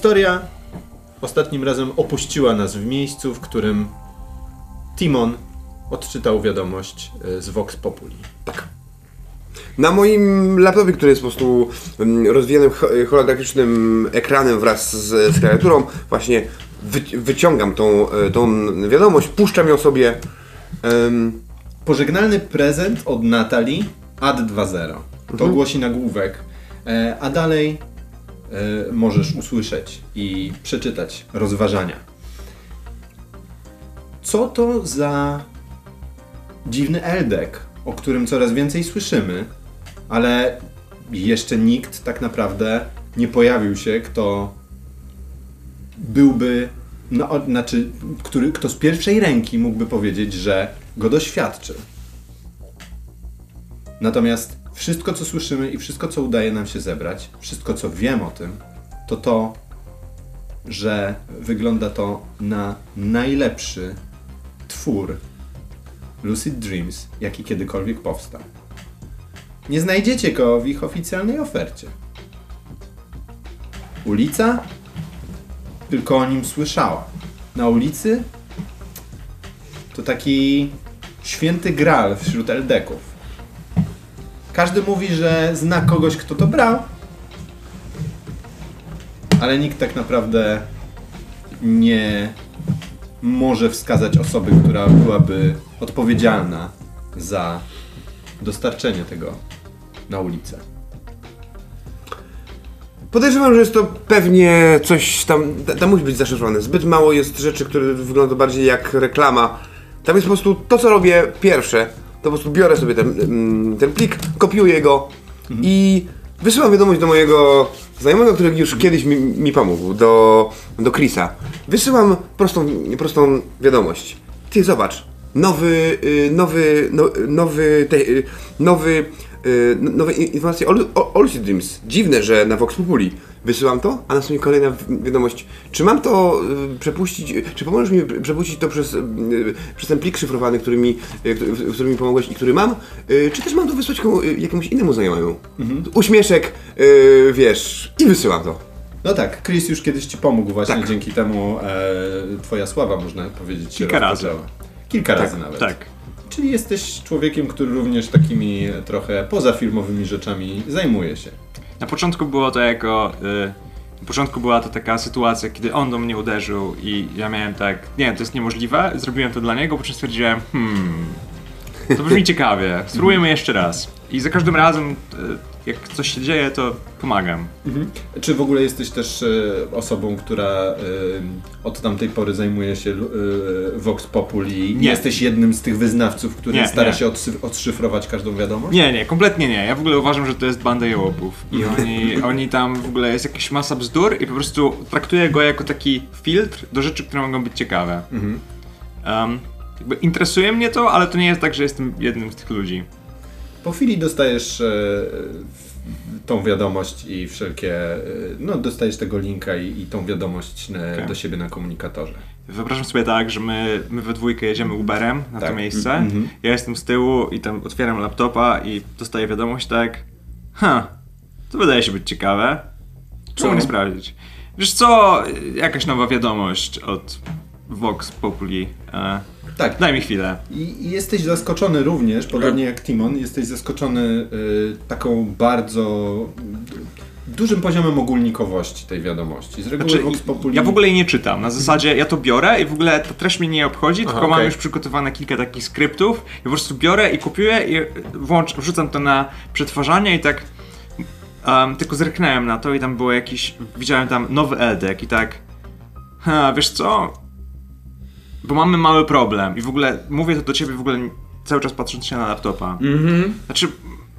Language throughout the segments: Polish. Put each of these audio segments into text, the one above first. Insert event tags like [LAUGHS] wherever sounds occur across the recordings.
Historia ostatnim razem opuściła nas w miejscu, w którym Timon odczytał wiadomość e, z Vox Populi. Tak. Na moim laptopie, który jest po prostu mm, rozwijanym ho- holograficznym ekranem wraz z, z klawiaturą, właśnie wy, wyciągam tą, e, tą wiadomość, puszczam ją sobie. em, Pożegnalny prezent od Natalii Ad 2.0. To głosi nagłówek. E, a dalej możesz usłyszeć i przeczytać rozważania. Co to za dziwny Eldek, o którym coraz więcej słyszymy, ale jeszcze nikt tak naprawdę nie pojawił się, kto byłby, no, znaczy, który, kto z pierwszej ręki mógłby powiedzieć, że go doświadczył. Natomiast wszystko, co słyszymy i wszystko, co udaje nam się zebrać, wszystko, co wiem o tym, to to, że wygląda to na najlepszy twór Lucid Dreams, jaki kiedykolwiek powstał. Nie znajdziecie go w ich oficjalnej ofercie. Ulica tylko o nim słyszała. Na ulicy to taki święty gral wśród eldeków. Każdy mówi, że zna kogoś, kto to brał, ale nikt tak naprawdę nie może wskazać osoby, która byłaby odpowiedzialna za dostarczenie tego na ulicę. Podejrzewam, że jest to pewnie coś tam, ta- tam musi być zaszyfrowane. Zbyt mało jest rzeczy, które wygląda bardziej jak reklama. Tam jest po prostu to, co robię pierwsze, to po prostu biorę sobie ten, mm, ten plik, kopiuję go i wysyłam wiadomość do mojego znajomego, który już kiedyś mi, mi pomógł, do, do Chrisa. Wysyłam prostą, prostą wiadomość. Ty zobacz, nowy, y, nowy, no, nowy, te, y, nowy, y, no- nowe informacje o, Lu- o, o Lucid Dreams. Dziwne, że na Vox Populi wysyłam to, a następnie kolejna wi- wiadomość. Czy mam to y, przepuścić, y, czy pomożesz mi przepuścić to przez, y, przez ten plik szyfrowany, który mi, y, który- mi pomogłeś i który mam, czy też mam to wysłać komu, jakiemuś innemu znajomemu? Uśmieszek, y, wiesz, i wysyłam to. No tak, Chris już kiedyś ci pomógł właśnie Tak. dzięki temu e, twoja sława, można powiedzieć, Kilka razy. Kilka razy nawet. Tak. Czyli jesteś człowiekiem, który również takimi trochę pozafilmowymi rzeczami zajmuje się. Na początku było to jako. Y, na początku była to taka sytuacja, kiedy on do mnie uderzył i ja miałem tak, nie, to jest niemożliwe, zrobiłem to dla niego, po czym stwierdziłem, hmm, to brzmi ciekawie, spróbujemy jeszcze raz. I za każdym razem, y, jak coś się dzieje, to pomagam. Czy w ogóle jesteś też e, osobą, która e, od tamtej pory zajmuje się e, Vox Populi? Nie. Jesteś jednym z tych wyznawców, który Nie, stara nie. się odszyfrować każdą wiadomość? Nie, nie, kompletnie nie. Ja w ogóle uważam, że to jest banda jełopów. I oni, oni tam w ogóle jest jakaś masa bzdur i po prostu traktuję go jako taki filtr do rzeczy, które mogą być ciekawe. Um, jakby interesuje mnie to, ale to nie jest tak, że jestem jednym z tych ludzi. Po chwili dostajesz e, tą wiadomość i wszelkie, e, no dostajesz tego linka i, i tą wiadomość e, Okej. do siebie na komunikatorze. Wyobrażam sobie tak, że my, my we dwójkę jedziemy Uberem na Tak. to miejsce. Mhm. Ja jestem z tyłu i tam otwieram laptopa i dostaję wiadomość tak. Ha, to wydaje się być ciekawe. Czemu nie sprawdzić? Wiesz co, jakaś nowa wiadomość od Vox Populi. E, Tak. daj mi chwilę. I, I jesteś zaskoczony również, podobnie jak Timon, jesteś zaskoczony y, taką bardzo dużym poziomem ogólnikowości tej wiadomości. Z reguły Znaczy, Vox Populi... Ja w ogóle jej nie czytam. Na zasadzie ja to biorę i w ogóle ta treść mnie nie obchodzi, tylko mam okej. już przygotowane kilka takich skryptów. I po prostu biorę i kopiuję i włącz, wrzucam to na przetwarzanie i tak um, tylko zerknąłem na to i tam było jakiś, widziałem tam nowy Eldek i tak ha, wiesz co? Bo mamy mały problem i w ogóle mówię to do ciebie w ogóle cały czas patrząc się na laptopa. Mhm. Znaczy,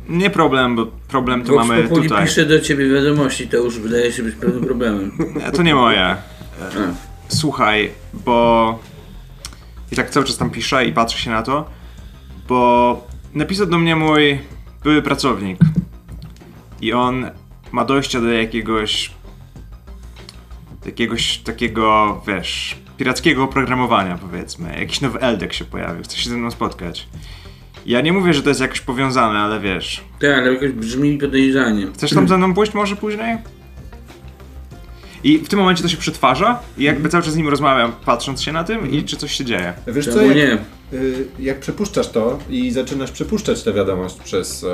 nie problem, bo problem to Vox mamy Populi tutaj. pisze do ciebie wiadomości, to już wydaje się być pewnym problemem. Nie, To nie moje. Słuchaj, bo. I tak cały czas tam piszę i patrzę się na to, bo napisał do mnie mój były pracownik. I on ma dojścia do jakiegoś. jakiegoś takiego, wiesz, pirackiego oprogramowania, powiedzmy. Jakiś nowy Eldek się pojawił, chce się ze mną spotkać. Ja nie mówię, że to jest jakoś powiązane, ale wiesz. Tak, ale jakoś brzmi podejrzanie. Chcesz tam ze mną pójść może później? I w tym momencie to się przetwarza i jakby cały czas z nim rozmawiam, patrząc się na tym i czy coś się dzieje. Wiesz co, jak, nie? y, jak przepuszczasz to i zaczynasz przepuszczać tę wiadomość przez...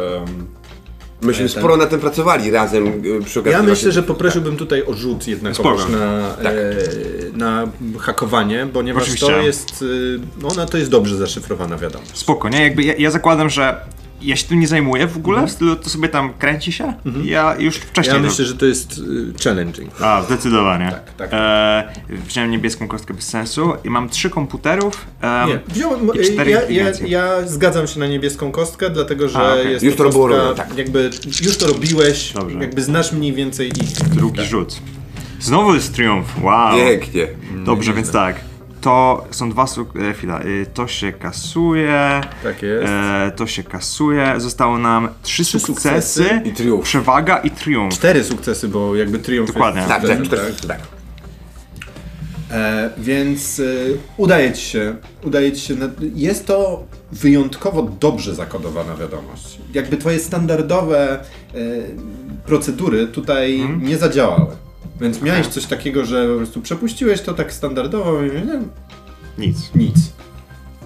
Myśmy ten- sporo na tym pracowali razem y, przy okazji Ja myślę, że poprosiłbym tutaj o rzut jednakowoż Spoko. na, Tak. e, na hakowanie, ponieważ to Oczywiście. jest, y, no, ona to jest dobrze zaszyfrowana wiadomość. Spoko, nie? Jakby ja, ja zakładam, że ja się tym nie zajmuję w ogóle, w stylu to sobie tam kręci się. Ja już wcześniej... Ja to- myślę, że to jest y, challenging. A, zdecydowanie. Tak, tak. E, wziąłem niebieską kostkę bez sensu i mam trzy komputerów. Nie, wziąłem, i cztery ja, ja, ja zgadzam się na niebieską kostkę, dlatego że A, okej. jest Już to było kostka, tak. jakby już to robiłeś, Dobrze. jakby znasz mniej więcej ich. Drugi rzut. Znowu jest triumf, wow. Pięknie. Dobrze, więc tak. To są dwa. E, chwila, y, to się kasuje. Tak jest. E, to się kasuje. Zostało nam trzy, Trzy sukcesy, sukcesy i triumf. Przewaga i triumf. Cztery sukcesy, bo jakby triumf Dokładnie. jest Tak, tak, sukcesem, tak, tak. E, więc y, udaje ci się, udaje ci się, na, jest to wyjątkowo dobrze zakodowana wiadomość. Jakby twoje standardowe e, procedury tutaj Mhm. nie zadziałały. Więc miałeś coś takiego, że po prostu przepuściłeś to tak standardowo i nie, Nic. nic.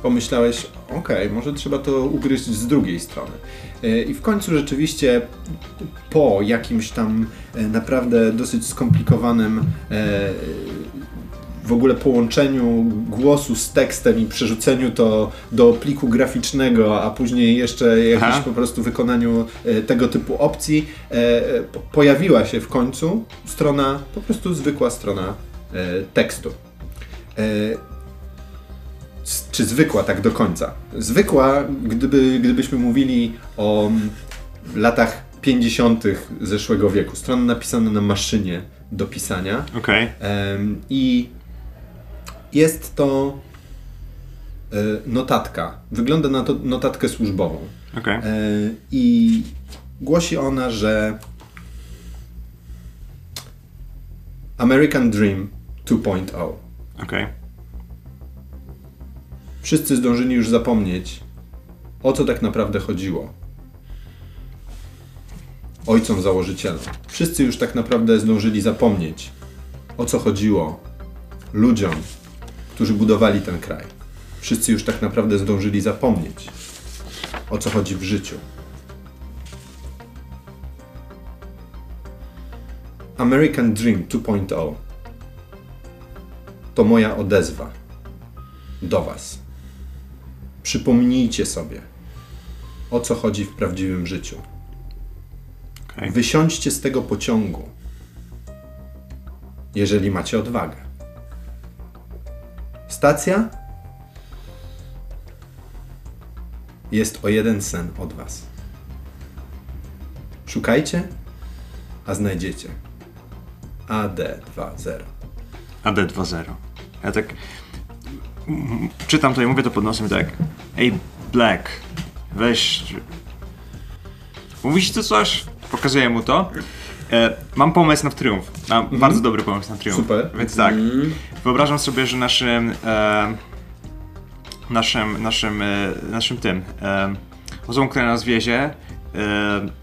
Pomyślałeś, okej, może trzeba to ugryźć z drugiej strony. E, I w końcu rzeczywiście po jakimś tam e, naprawdę dosyć skomplikowanym e, w ogóle połączeniu głosu z tekstem i przerzuceniu to do pliku graficznego, a później jeszcze jakimś Aha. po prostu wykonaniu e, tego typu opcji, e, e, po- pojawiła się w końcu strona, po prostu zwykła strona tekstu. Czy zwykła tak do końca? Zwykła, gdyby, gdybyśmy mówili o mm, latach 50. zeszłego wieku. Strona napisana na maszynie do pisania. Okej. Em, I jest to e, notatka. Wygląda na to notatkę służbową. Okej. E, I głosi ona, że American Dream 2.0. Okej. Wszyscy zdążyli już zapomnieć, o co tak naprawdę chodziło. Ojcom założycielom. Wszyscy już tak naprawdę zdążyli zapomnieć, o co chodziło ludziom, którzy budowali ten kraj. Wszyscy już tak naprawdę zdążyli zapomnieć, o co chodzi w życiu. American Dream 2.0 to moja odezwa do Was. Przypomnijcie sobie, o co chodzi w prawdziwym życiu. Okej. Wysiądźcie z tego pociągu, jeżeli macie odwagę. Stacja jest o jeden sen od Was. Szukajcie, a znajdziecie. AD20. AD2.0. Ja tak czytam to i mówię to pod nosem tak. Ej, Black, weź. Mówisz tu coś? Pokazuję mu to. E, mam pomysł na triumf. Mam bardzo dobry pomysł na triumf. Super. Więc tak. Wyobrażam sobie, że naszym. E, naszym, naszym, e, naszym tym. E, osobą, która nas wiezie. E,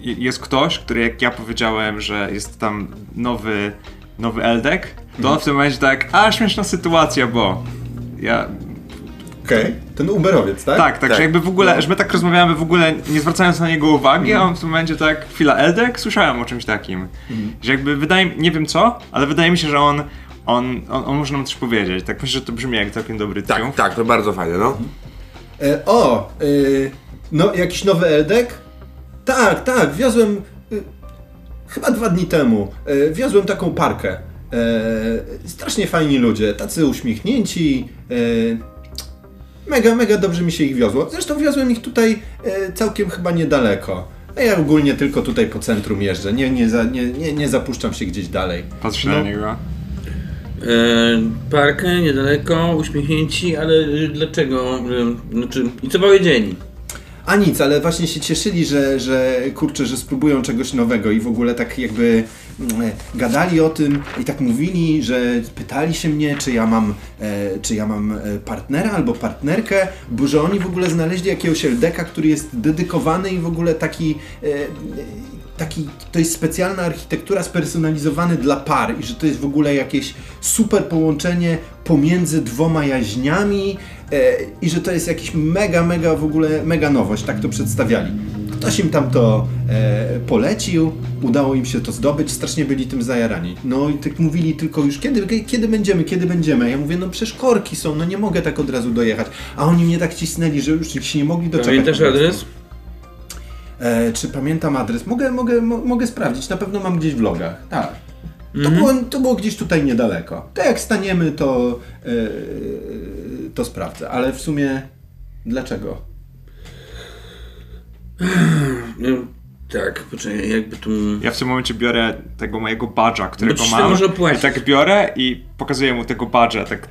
jest ktoś, który jak ja powiedziałem, że jest tam nowy, nowy Eldek, to on w tym momencie tak, a śmieszna sytuacja, bo ja... Okej, ten Uberowiec, tak? Tak, tak, Tak. że jakby w ogóle, że my tak rozmawiamy w ogóle nie zwracając na niego uwagi, a on w tym momencie tak, chwila, Eldek? Słyszałem o czymś takim. Że jakby wydaje mi, nie wiem co, ale wydaje mi się, że on, on, on, on może nam coś powiedzieć. Tak myślę, że to brzmi jak całkiem dobry Tak, triumf. tak, to bardzo fajne, no. E, o, y, no jakiś nowy Eldek? Tak, tak, wiozłem y, chyba dwa dni temu. Y, wiozłem taką parkę. E, strasznie fajni ludzie, tacy uśmiechnięci. E, mega, mega dobrze mi się ich wiozło. Zresztą wiozłem ich tutaj e, całkiem chyba niedaleko. A ja ogólnie tylko tutaj po centrum jeżdżę. Nie, nie, za, nie, nie, nie zapuszczam się gdzieś dalej. Patrzę No. na niego. E, parkę, niedaleko, uśmiechnięci, ale dlaczego? Y, Znaczy, i co powiedzieli? A nic, ale właśnie się cieszyli, że, że kurczę, że spróbują czegoś nowego i w ogóle tak jakby gadali o tym i tak mówili, że pytali się mnie, czy ja mam, e, czy ja mam e, partnera albo partnerkę, bo że oni w ogóle znaleźli jakiegoś LDK, który jest dedykowany i w ogóle taki e, taki, to jest specjalna architektura spersonalizowany dla par i że to jest w ogóle jakieś super połączenie pomiędzy dwoma jaźniami e, i że to jest jakiś mega, mega w ogóle, mega nowość, tak to przedstawiali. Ktoś im tam to e, polecił, udało im się to zdobyć, strasznie byli tym zajarani. No i tak mówili tylko już, kiedy, kiedy będziemy, kiedy będziemy? Ja mówię, no przecież korki są, no nie mogę tak od razu dojechać. A oni mnie tak cisnęli, że już się nie mogli doczekać. Pamiętasz adres? E, czy pamiętam adres? Mogę, mogę, mo, mogę sprawdzić, na pewno mam gdzieś w logach. Tak. To, Mhm. było, to było gdzieś tutaj niedaleko. To jak staniemy, to, e, to sprawdzę. Ale w sumie dlaczego? No, tak, poczekaj, jakby tu... Ja w tym momencie biorę tego mojego badża, którego ci to mam. I tak biorę i pokazuję mu tego badża, tak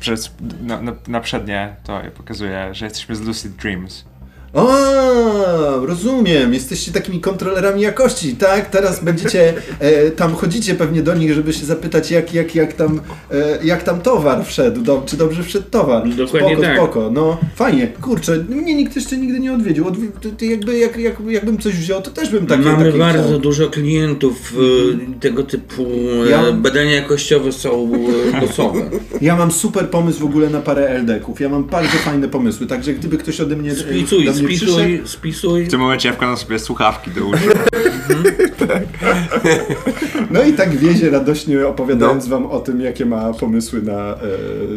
przez na, na, na przednie to ja pokazuję, że jesteśmy z Lucid Dreams. O, rozumiem. Jesteście takimi kontrolerami jakości, tak? Teraz będziecie e, tam chodzicie pewnie do nich, żeby się zapytać, jak, jak, jak, tam, e, jak tam towar wszedł, do, czy dobrze wszedł towar. Dokładnie spoko, tak. spoko. No fajnie, kurczę, mnie nikt jeszcze nigdy nie odwiedził. Odwi- jakby, jak, jak, jakbym coś wziął, to też bym takie Mamy takie bardzo dużo klientów e, tego typu e, Ja- badania jakościowe są e, losowe. Ja mam super pomysł w ogóle na parę LD-ków. Ja mam bardzo fajne pomysły, także gdyby ktoś ode mnie e, Spisuj, spisuj, W tym momencie ja wkładam sobie słuchawki do uszu. [LAUGHS] No i tak wiezie radośnie opowiadając No. wam o tym, jakie ma pomysły na e,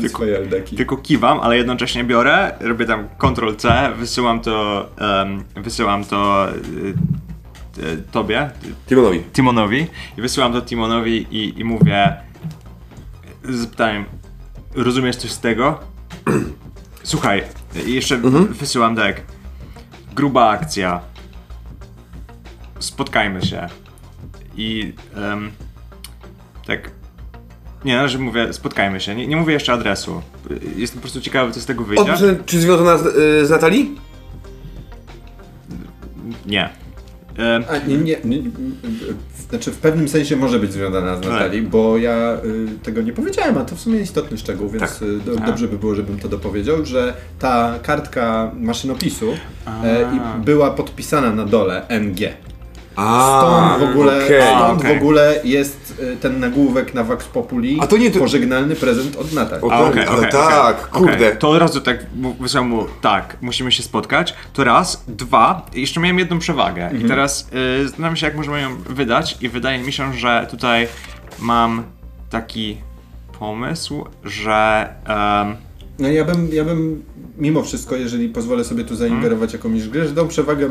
Tylko- swoje. Tylko kiwam, ale jednocześnie biorę, robię tam Ctrl-C, wysyłam to, em, wysyłam to y, y, tobie, Timonowi. Timonowi i wysyłam to Timonowi i, i mówię z pytaniem, rozumiesz coś z tego? [CLEARS THROAT] Słuchaj, i jeszcze wysyłam tak, gruba akcja, spotkajmy się i em, tak, nie, no, że mówię, spotkajmy się, nie, nie mówię jeszcze adresu, jestem po prostu ciekawy, co z tego O, wyjdzie. czy, czy związana z, y, z Natalii? Nie. A, nie, nie, nie, znaczy w pewnym sensie może być związana z Natalii, bo ja y, tego nie powiedziałem, a to w sumie istotny szczegół, więc Tak. y, do, dobrze by było, żebym to dopowiedział, że ta kartka maszynopisu i była podpisana na dole NG. A, Stąd w ogóle, okej. stąd okej. w ogóle jest y, ten nagłówek na Vox Populi, A to nie to- pożegnalny prezent od Natalii. O, A, to- okej, ale tak, kurde. To od razu tak mu- wysłałem mu, tak, musimy się spotkać. To raz. Dwa, jeszcze miałem jedną przewagę. Mhm. I teraz y, zastanawiam się, jak możemy ją wydać i wydaje mi się, że tutaj mam taki pomysł, że... No ja bym, ja bym mimo wszystko, jeżeli pozwolę sobie tu zaingerować jakąś grę, że tą, przewagę,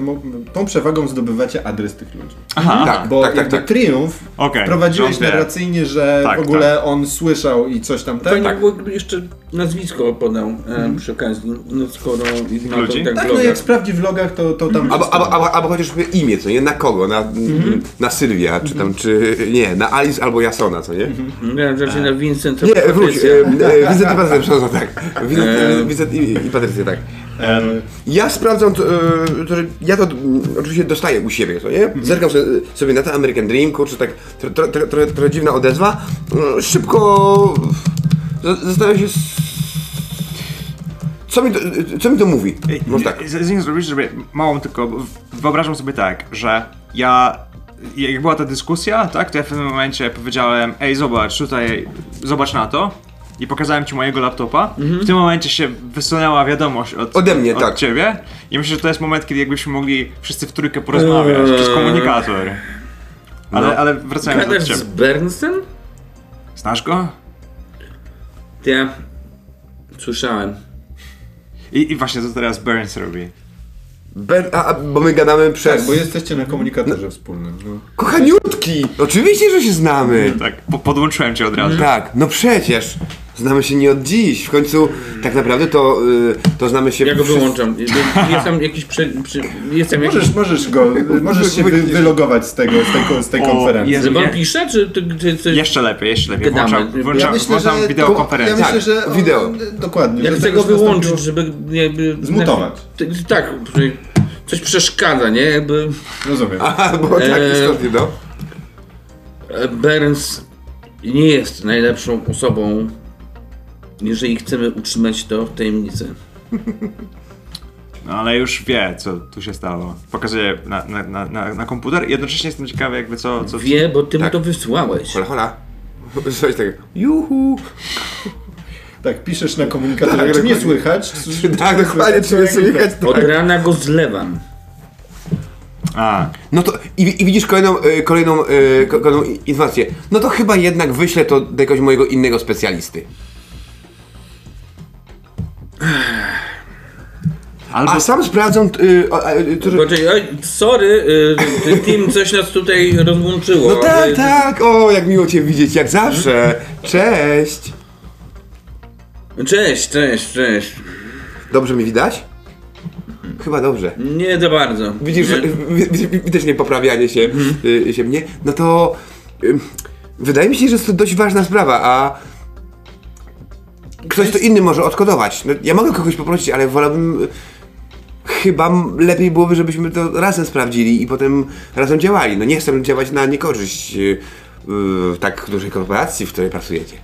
tą przewagą zdobywacie adres tych ludzi. aha, Tak. Bo jakby tak. triumf Okej, wprowadziłeś John Deere. narracyjnie, że Tak, w ogóle on słyszał i coś tam Fajnie tak. gdyby jeszcze nazwisko podał e, przy okazji, no skoro ludzi? tak Tak, no jak sprawdzi w logach, to, to tam... Albo, albo, albo, albo chociaż imię, co nie? Na kogo? Na, na Sylwia, czy tam, czy... Nie, na Alice albo Jasona, co nie? Ja raczej na Vincent Nie, wróć. E, e, [LAUGHS] Vincent przepraszam, tak. Vincent, E. Vincent i, i Patrycja, tak. E, Ja sprawdzam, to, e, to, że ja to oczywiście dostaję u siebie, co nie? Zerkam sobie, sobie na ten American Dream, kurczę, tak tro, tro, tro, trochę, trochę dziwna odezwa. Mm, Szybko za- zastanawiam się, co mi to, co mi to mówi? Może tak. Z, z nim zrobić, żeby małą tylko. Wyobrażam sobie tak, że ja. Jak była ta dyskusja, tak, to ja w pewnym momencie powiedziałem, ej zobacz, tutaj, zobacz na to. I pokazałem ci mojego laptopa. W tym momencie się wysunęła wiadomość od, Ode mnie, od tak. ciebie. I myślę, że to jest moment, kiedy jakbyśmy mogli wszyscy w trójkę porozmawiać Eee. przez komunikator. Ale, No. ale wracając do Gadasz ciebie. z Bernstein? Znasz go? Ja słyszałem. I, I właśnie to teraz Burns robi. Ben, a, a, bo my gadamy przez... tak, bo jesteście na komunikatorze wspólnym. No. Kochaniutki! Oczywiście, że się znamy! Tak, po, podłączyłem cię od razu. Tak, no przecież! Znamy się nie od dziś. W końcu tak naprawdę to, y, to znamy się... Ja go przez- wyłączam. Jest tam jakiś... Prze, przy, jest tam jakiś... Możesz, możesz go, możesz się wy, wylogować z tego, z tej, z tej O, konferencji. Jezu. Że on pisze, czy... czy, czy, czy Jeszcze lepiej, jeszcze lepiej. Gadamy. Włączam, Ja włączam, włączam Ja wideokonferencję. myślę, że Tak, wideo. Dokładnie. Ja że chcę tego go wyłączyć, nastąpiło- żeby jakby... Zmutować. Tak, że- coś przeszkadza, nie? Jakby Rozumiem. Aha, bo tak Eee, istotnie, no. e, Berens nie jest najlepszą osobą, jeżeli chcemy utrzymać to w tajemnicy. No ale już wie, co tu się stało. Pokazuje na, na, na, na, na komputer i jednocześnie jestem ciekawy jakby co... co Wie, bo ty mu Tak. to wysłałeś. Hola, hola. [LAUGHS] Coś takiego. Juhu. Tak, piszesz na komunikatorze, Tak, czy nie słychać? Czy, [LAUGHS] Tak, dokładnie, czy nie słychać? Od Tak. rana go zlewam. A, No to i, i widzisz kolejną, y, kolejną, y, ko- kolejną informację. No to chyba jednak wyślę to do jakiegoś mojego innego specjalisty. Albo... A sam sprawdzam, y, y, to, że... Poczekaj, oj, sorry, y, ty- Tim, coś nas tutaj rozłączyło. No tak, tak, o, jak miło cię widzieć, jak zawsze. Cześć. Cześć, cześć, cześć. Dobrze mi widać? Chyba dobrze. Nie za bardzo. Widzisz, nie? że wi- wi- widać niepoprawianie się, y, się mnie. No to y, wydaje mi się, że jest to dość ważna sprawa, a ktoś to inny może odkodować. No, ja mogę kogoś poprosić, ale wolałbym y, chyba lepiej byłoby, żebyśmy to razem sprawdzili i potem razem działali. No nie chcę działać na niekorzyść y, y, tak dużej korporacji, w której pracujecie.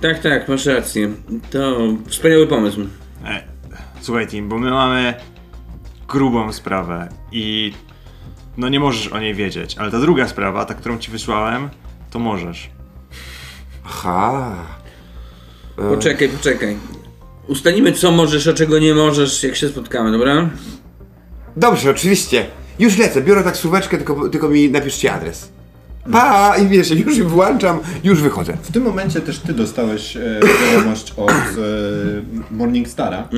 Tak, tak, masz rację. To wspaniały pomysł. E, słuchaj Tim, bo my mamy grubą sprawę i no nie możesz o niej wiedzieć, ale ta druga sprawa, ta którą ci wysłałem, to możesz. Aha. Poczekaj, poczekaj. Ustalimy, co możesz, a czego nie możesz, jak się spotkamy, dobra? Dobrze, oczywiście. Już lecę, biorę taksóweczkę, tylko, tylko mi napiszcie adres. Pa! I wiesz, [LAUGHS] już włączam, już wychodzę. W tym momencie też ty dostałeś e, wiadomość od e, Morningstara,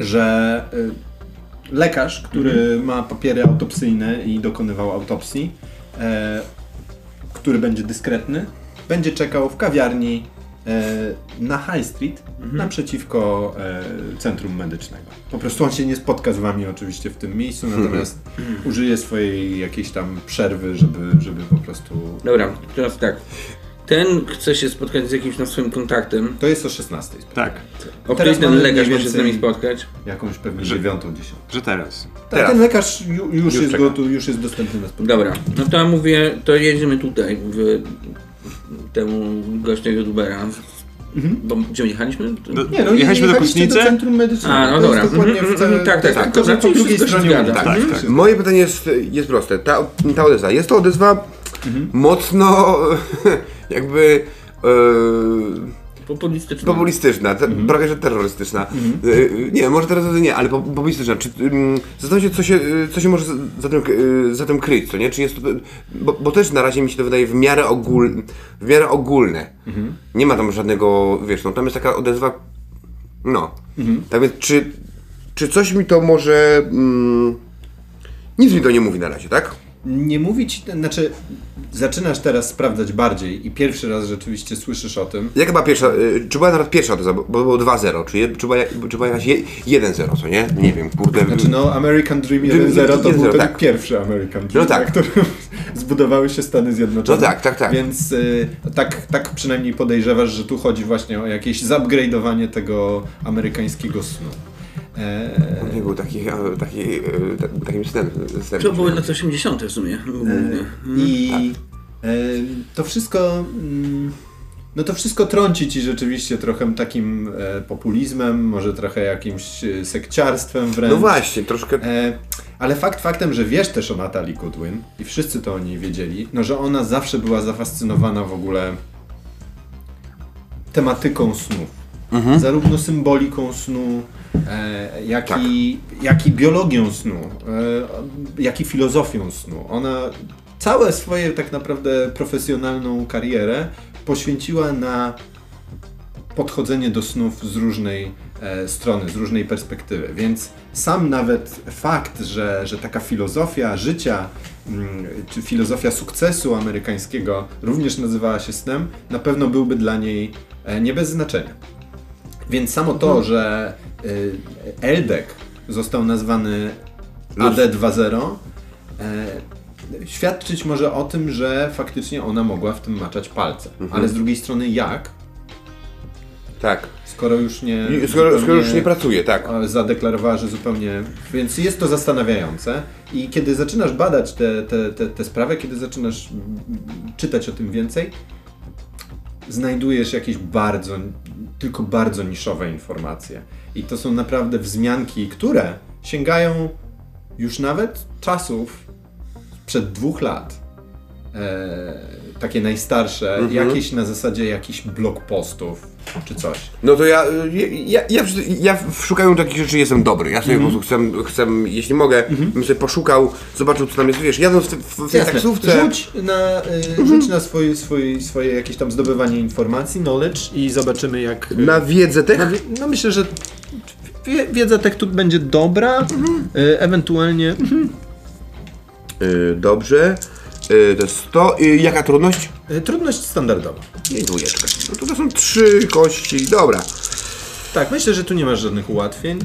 że e, lekarz, który ma papiery autopsyjne i dokonywał autopsji, e, który będzie dyskretny, będzie czekał w kawiarni e, na High Street naprzeciwko e, centrum medycznego. Po prostu on się nie spotka z wami oczywiście w tym miejscu, natomiast użyje swojej jakiejś tam przerwy, żeby, żeby po prostu... Dobra, teraz tak. Ten chce się spotkać z jakimś na swoim kontaktem. To jest o 16. Tak, O której ten lekarz może się z nami spotkać? Jakąś pewnie Że- dziewiątą, dziesiątą. że teraz. Tak, Teraz. ten lekarz ju, już, jest czeka. gotów, już jest dostępny na spotkanie. Dobra, no to ja mówię, to jedziemy tutaj, w temu gościowi od Ubera. Bo gdzie my jechaliśmy? No, Nie, no jechaliśmy do Kostnicy? do centrum medycznego. A, no to dobra. Dokładnie Mhm, mhm, tak, tak, tak. Tylko, że Dobra, po drugiej stronie. Tak, Mhm. tak. Wszystko. Moje pytanie jest, jest proste. Ta, ta odezwa, jest to odezwa mocno [LAUGHS] jakby e, Populistyczne. populistyczna, te, prawie że terrorystyczna. E, nie, może teraz nie, ale po- populistyczna. Czy, um, zastanawiam się, co się, e, co się może za- tym, e, za tym kryć, co nie? Czy jest to, bo, bo też na razie mi się to wydaje w miarę, ogól, w miarę ogólne. Nie ma tam żadnego, wiesz, no tam jest taka odezwa, no. Tak więc, czy, czy coś mi to może... Mm, nic mi to nie mówi na razie, tak? Nie mówić, znaczy zaczynasz teraz sprawdzać bardziej i pierwszy raz rzeczywiście słyszysz o tym. Jaka była pierwsza, y, czy była nawet pierwsza bo bo było 2-0, czy, je, czy, była, czy była jakaś je- 1-0, co nie? Nie wiem, kurde. Znaczy no American Dream Dream 1.0 to 1.0, był ten tak. pierwszy American Dream, No tak. na którym [LAUGHS] zbudowały się Stany Zjednoczone. No tak, tak, tak. Więc y, tak, tak przynajmniej podejrzewasz, że tu chodzi właśnie o jakieś zupgrade'owanie tego amerykańskiego snu. E, Nie był taki, a, taki, e, ta- takim snem. snem To były lata 80. w sumie. głównie. I tak. e, to wszystko. mm, No to wszystko trąci ci rzeczywiście trochę takim e, populizmem, może trochę jakimś e, sekciarstwem wręcz. No właśnie, troszkę... E, ale fakt faktem, że wiesz też o Natalii Goodwin i wszyscy to o niej wiedzieli, no że ona zawsze była zafascynowana w ogóle tematyką snów. Zarówno symboliką snu, e, jak, Tak. i, jak i biologią snu, e, jak i filozofią snu. Ona całe swoje tak naprawdę profesjonalną karierę poświęciła na podchodzenie do snów z różnej e, strony, z różnej perspektywy. Więc sam nawet fakt, że, że taka filozofia życia, mm, czy filozofia sukcesu amerykańskiego również nazywała się snem, na pewno byłby dla niej e, nie bez znaczenia. Więc samo to, że y, Eldek został nazwany AD2.0, e, świadczyć może o tym, że faktycznie ona mogła w tym maczać palce. Ale z drugiej strony jak? Tak. Skoro już nie. Skoro, skoro już nie pracuje, tak. Zadeklarowała, że zupełnie. Więc jest to zastanawiające. I kiedy zaczynasz badać te, te, te, te sprawy, kiedy zaczynasz mm, czytać o tym więcej, znajdujesz jakieś bardzo, tylko bardzo niszowe informacje. I to są naprawdę wzmianki, które sięgają już nawet czasów przed dwóch lat. E, takie najstarsze, jakieś na zasadzie jakichś blog postów czy coś. No to ja, ja, ja, ja w szukaniu takich rzeczy jestem dobry. Ja sobie po prostu chcę, chcę, jeśli mogę, bym sobie poszukał, zobaczył co tam jest, wiesz, jadąc w, w, w tej taksówce. Rzuć na, y, rzuć na swój, swój, swoje jakieś tam zdobywanie informacji, knowledge i zobaczymy jak... Na wiedzę no, tech? wie- no myślę, że wie- wiedza tech tu będzie dobra, y, ewentualnie... Y, dobrze. Y, to jest to. Y, jaka trudność? Y, Trudność standardowa. I dwójeczka. No to, to są trzy kości. Dobra. Tak, myślę, że tu nie masz żadnych ułatwień.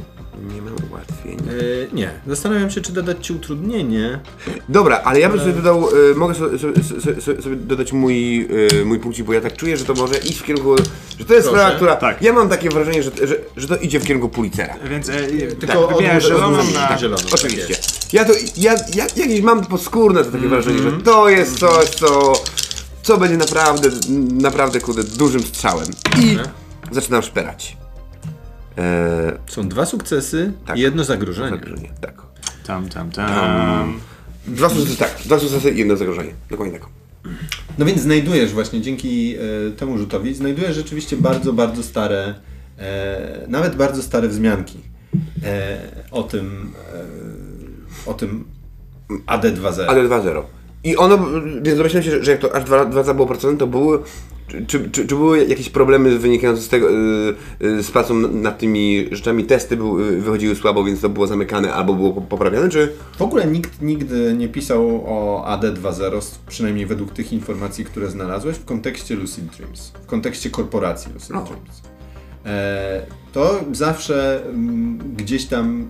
Nie mam ułatwień. Y, nie. Zastanawiam się, czy dodać ci utrudnienie. Dobra, ale ja bym sobie dodał, y, mogę so, so, so, so, sobie dodać mój, y, mój punkcik, bo ja tak czuję, że to może iść w kierunku, że to jest Proszę. sprawa, która, Tak. ja mam takie wrażenie, że, że, że to idzie w kierunku Pulitzera. Więc e, Tylko tak, odwróć- zieloną na... zieloną. Oczywiście. tak. Ja to, ja, ja jakieś mam podskórne to takie wrażenie, że to jest coś, co, co będzie naprawdę, naprawdę, kurde, dużym strzałem. I zaczynam szperać. Eee, Są dwa sukcesy Tak. i jedno zagrożenie. zagrożenie, tak. Tam, tam, tam. Dwa sukcesy, tak, dwa sukcesy i jedno zagrożenie. Dokładnie tak. No więc znajdujesz właśnie dzięki e, temu rzutowi, znajdujesz rzeczywiście bardzo, bardzo stare, e, nawet bardzo stare wzmianki e, o tym, e, o tym AD2.0. Ale 2-0. I ono, więc domyślam się, że jak to aż 2, 2 było opracowane, to były, czy, czy, czy były jakieś problemy wynikające z tego, yy, z pracą nad tymi rzeczami, testy były, wychodziły słabo, więc to było zamykane albo było po- poprawiane, czy? W ogóle nikt nigdy nie pisał o AD2.0, przynajmniej według tych informacji, które znalazłeś, w kontekście Lucid Dreams, w kontekście korporacji Lucid O. Dreams. E, to zawsze mm, gdzieś tam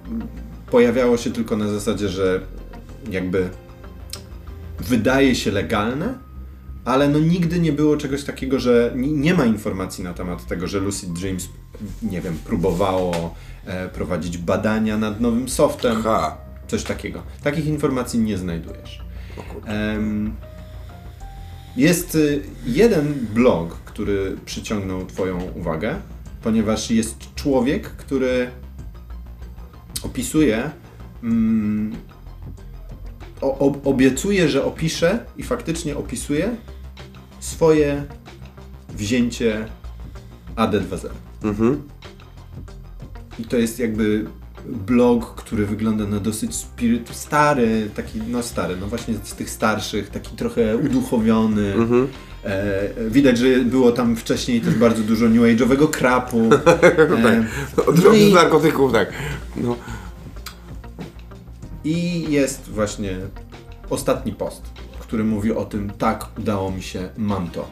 pojawiało się tylko na zasadzie, że jakby wydaje się legalne, ale no nigdy nie było czegoś takiego, że ni- nie ma informacji na temat tego, że Lucid Dreams, nie wiem, próbowało e, prowadzić badania nad nowym softem. Aha. Coś takiego. Takich informacji nie znajdujesz. Jest y, jeden blog, który przyciągnął Twoją uwagę, ponieważ jest człowiek, który opisuje, mm, o, ob, obiecuje, że opisze i faktycznie opisuje swoje wzięcie AD2.0. Mhm. I to jest jakby blog, który wygląda na dosyć spiryt, stary, taki, no stary, no właśnie z tych starszych, taki trochę uduchowiony. E, widać, że było tam wcześniej też bardzo dużo new age'owego krapu. [LAUGHS] E, Od no i, narkotyków, tak. No. I jest właśnie ostatni post, który mówi o tym, tak, udało mi się, mam to.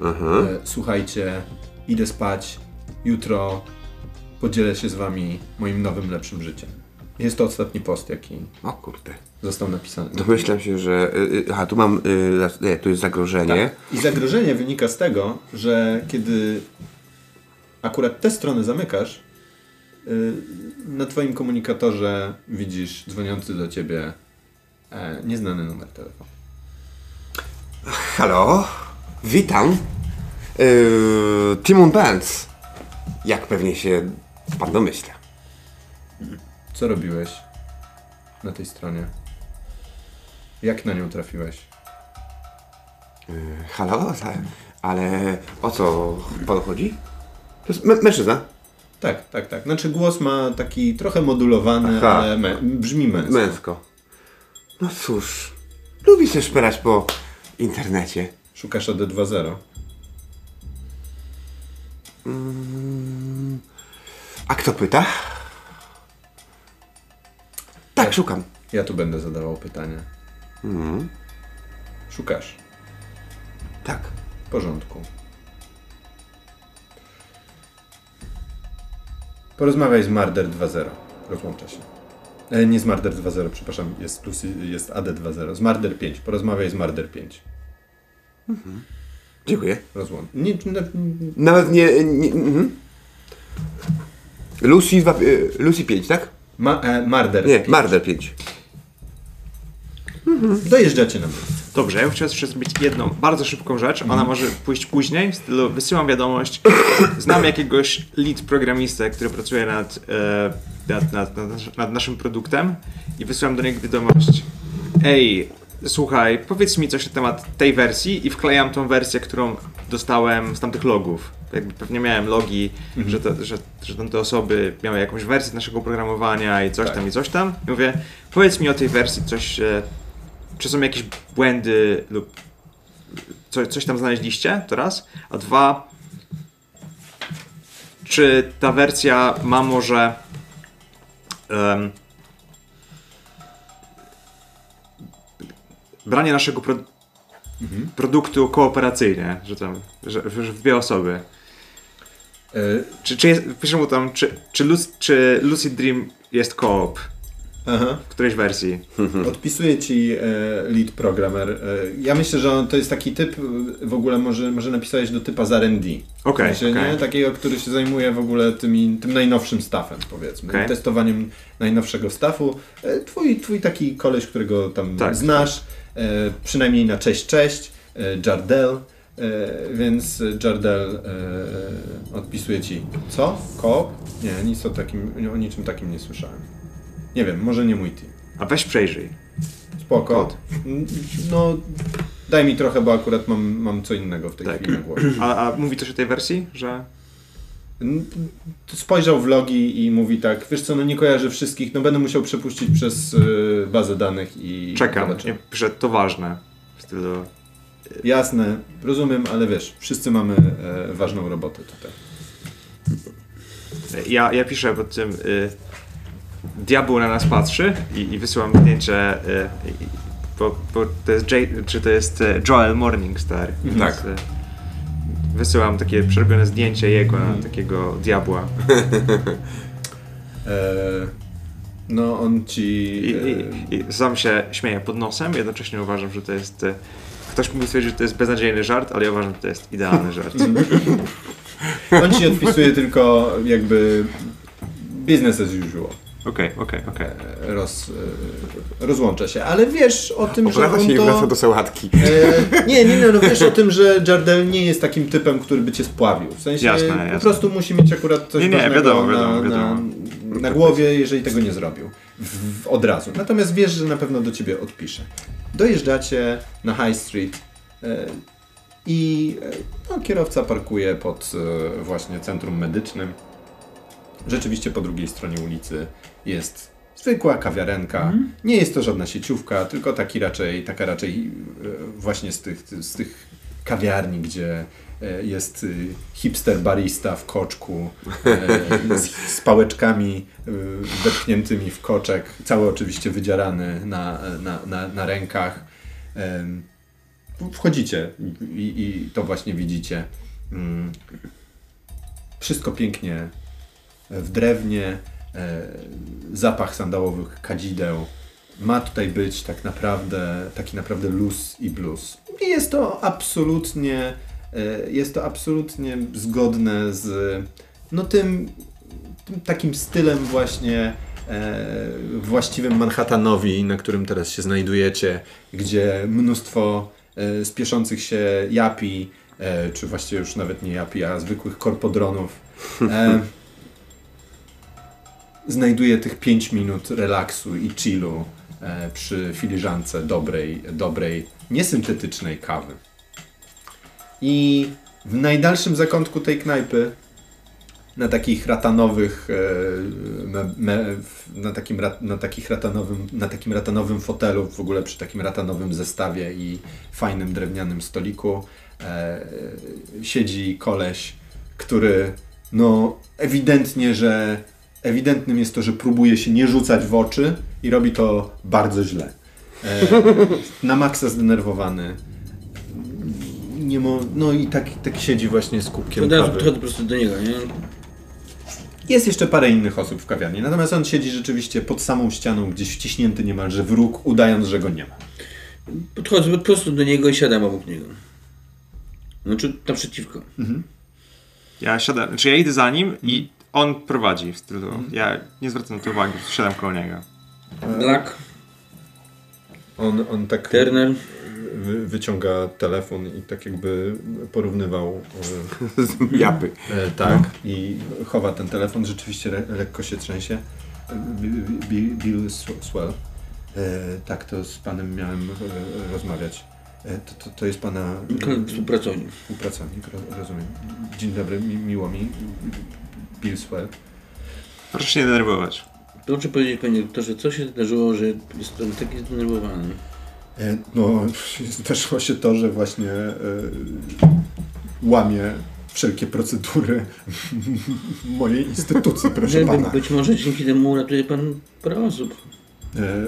Aha. E, słuchajcie, idę spać, jutro podzielę się z wami moim nowym, lepszym życiem. Jest to ostatni post, jaki O kurde. został napisany. Domyślam się, że... y, y, Aha, tu mam... y, Nie, tu jest zagrożenie. I zagrożenie wynika z tego, że kiedy akurat tę stronę zamykasz, na twoim komunikatorze widzisz dzwoniący do ciebie e, nieznany numer telefonu. Halo? Witam. Yy, Timon Benz. Jak pewnie się pan domyśla. Co robiłeś na tej stronie? Jak na nią trafiłeś? Halo? Ta- Ale o co panu chodzi? To jest mę- mężczyzna. Tak, tak, tak. Znaczy głos ma taki trochę modulowany, Aha. ale mę- brzmi męsko. Męsko. No cóż, lubi się szperać po internecie. Szukasz AD2.0. A kto pyta? Tak, szukam. Ja tu będę zadawał pytanie. Szukasz. Tak. W porządku. Porozmawiaj z Marder 2.0. Rozłącza się. E, nie z Marder 2.0, przepraszam, jest, plus, jest AD 2.0. Z Marder 5. Porozmawiaj z Marder 5. Dziękuję. rozłącz. Nie, Nawet nie... nie mhm. Lucy, dwa, y, Lucy 5, tak? ma, e, Marder. Nie, Marder 5. Dojeżdżacie na miejsce. Dobrze, ja bym chciał zrobić jedną bardzo szybką rzecz. Ona może pójść później, w stylu wysyłam wiadomość. Znam jakiegoś lead programistę, który pracuje nad, e, nad, nad, nad, naszym produktem i wysyłam do niego wiadomość. Ej, słuchaj, powiedz mi coś na temat tej wersji i wklejam tą wersję, którą dostałem z tamtych logów. Jakby pewnie miałem logi, że, to, że, że tamte osoby miały jakąś wersję naszego oprogramowania i coś Tak. tam i coś tam. I mówię, powiedz mi o tej wersji coś, e, czy są jakieś błędy lub co, coś tam znaleźliście, to raz. A dwa, czy ta wersja ma może em, branie naszego pro, produktu kooperacyjnie, że tam, że, że w dwie osoby. E, Czy, czy jest, piszę mu tam, czy, czy, Luc, czy Lucid Dream jest koop aha. w którejś wersji? [LAUGHS] Odpisuje ci e, lead programmer. E, ja myślę, że on, to jest taki typ, w ogóle może, może napisałeś do typa z R&D. Okej, nie? Takiego, który się zajmuje w ogóle tymi, tym najnowszym staffem, powiedzmy. Okej. Testowaniem najnowszego staffu. E, twój, twój taki koleś, którego tam Tak. znasz, e, przynajmniej na cześć, cześć, e, Jardel. E, więc Jardel odpisuje ci, co? Koop? Nie, nic o, takim, o niczym takim nie słyszałem. Nie wiem, może nie mój team. A weź przejrzyj. Spoko. Kod. No, daj mi trochę, bo akurat mam, mam co innego w tej Tak. chwili na głowie. A, a mówi coś o tej wersji, że... Spojrzał w logi i mówi tak, wiesz co, no nie kojarzę wszystkich, no będę musiał przepuścić przez y, bazę danych i Czekam, zobaczę. pisze, to ważne. W stylu... Jasne, rozumiem, ale wiesz, wszyscy mamy e, ważną robotę tutaj. Ja, ja piszę pod tym... Y, diabeł na nas patrzy i, i wysyłam zdjęcie... Y, bo, bo to jest Jay, czy to jest e, Joel Morningstar. Więc, Tak. e, Wysyłam takie przerobione zdjęcie jego na takiego diabła. [LAUGHS] No on ci... I, i, I sam się śmieję pod nosem, jednocześnie uważam, że to jest... Ktoś mógł stwierdzić, że to jest beznadziejny żart, ale ja uważam, że to jest idealny żart. [LAUGHS] on ci odpisuje tylko jakby business as usual. Okej, okej, okej. E, Roz, e, rozłącza się, ale wiesz o tym, że on się to... wraca do sałatki. E, nie, nie, nie, no wiesz o tym, że Jardel nie jest takim typem, który by cię spławił. W sensie Jasne, po jasne. prostu musi mieć akurat coś Nie, nie, ważnego wiadomo, na, wiadomo, na, wiadomo. na głowie, jeżeli tego nie zrobił. W, w, od razu. Natomiast wiesz, że na pewno do ciebie odpisze. Dojeżdżacie na High Street e, i e, no, kierowca parkuje pod e, właśnie centrum medycznym. Rzeczywiście po drugiej stronie ulicy jest zwykła kawiarenka. Nie jest to żadna sieciówka, tylko taki raczej, taka raczej e, właśnie z tych, z tych kawiarni, gdzie e, jest y, hipster barista w koczku e, z, z pałeczkami wepchniętymi w koczek, cały oczywiście wydzierany na, na, na, na rękach. Wchodzicie i, i to właśnie widzicie. Mm. Wszystko pięknie w drewnie, zapach sandałowych kadzideł. Ma tutaj być tak naprawdę taki naprawdę luz i blues. I jest to absolutnie e, jest to absolutnie zgodne z no tym, tym takim stylem właśnie e, właściwym Manhattanowi, na którym teraz się znajdujecie, gdzie mnóstwo e, spieszących się japi, e, czy właściwie już nawet nie japi, a zwykłych korpodronów e, [LAUGHS] znajduje tych 5 minut relaksu i chillu e, przy filiżance dobrej, dobrej, niesyntetycznej kawy. I w najdalszym zakątku tej knajpy, na takich ratanowych, e, me, na, takim, na, takich ratanowym, na takim ratanowym fotelu, w ogóle przy takim ratanowym zestawie i fajnym drewnianym stoliku, e, siedzi koleś, który no ewidentnie, że ewidentnym jest to, że próbuje się nie rzucać w oczy i robi to bardzo źle. E, na maksa zdenerwowany. Nie mo, no i tak, tak siedzi właśnie z kubkiem razu kawy. podchodzę po prostu do niego, nie? Jest jeszcze parę innych osób w kawiarni, natomiast on siedzi rzeczywiście pod samą ścianą, gdzieś wciśnięty niemalże w róg, udając, że go nie ma. Podchodzę po prostu do niego i siadam obok niego. Znaczy naprzeciwko. Ja siadam, znaczy ja idę za nim i on prowadzi w stylu. Ja nie zwracam na to uwagi, siadam koło niego. Black, On, on tak Turner. wy, wyciąga telefon i tak jakby porównywał [LAUGHS] e, Japy. E, tak, i chowa ten telefon, rzeczywiście le, lekko się trzęsie. Bi- Bi- Bill Sw- Swell. E, tak, to z panem miałem e, rozmawiać. E, to, to, to jest pana Współpracownik. współpracownik, ro, rozumiem. Dzień dobry, mi, miło mi. Bill. Proszę się nie denerwować. Proszę powiedzieć panie doktorze, co się zdarzyło, że jest pan taki zdenerwowany? E, no, [LAUGHS] zdarzyło się to, że właśnie e, łamie wszelkie procedury [LAUGHS] mojej instytucji, proszę pana. być może dzięki temu uratuje pan parę osób. E,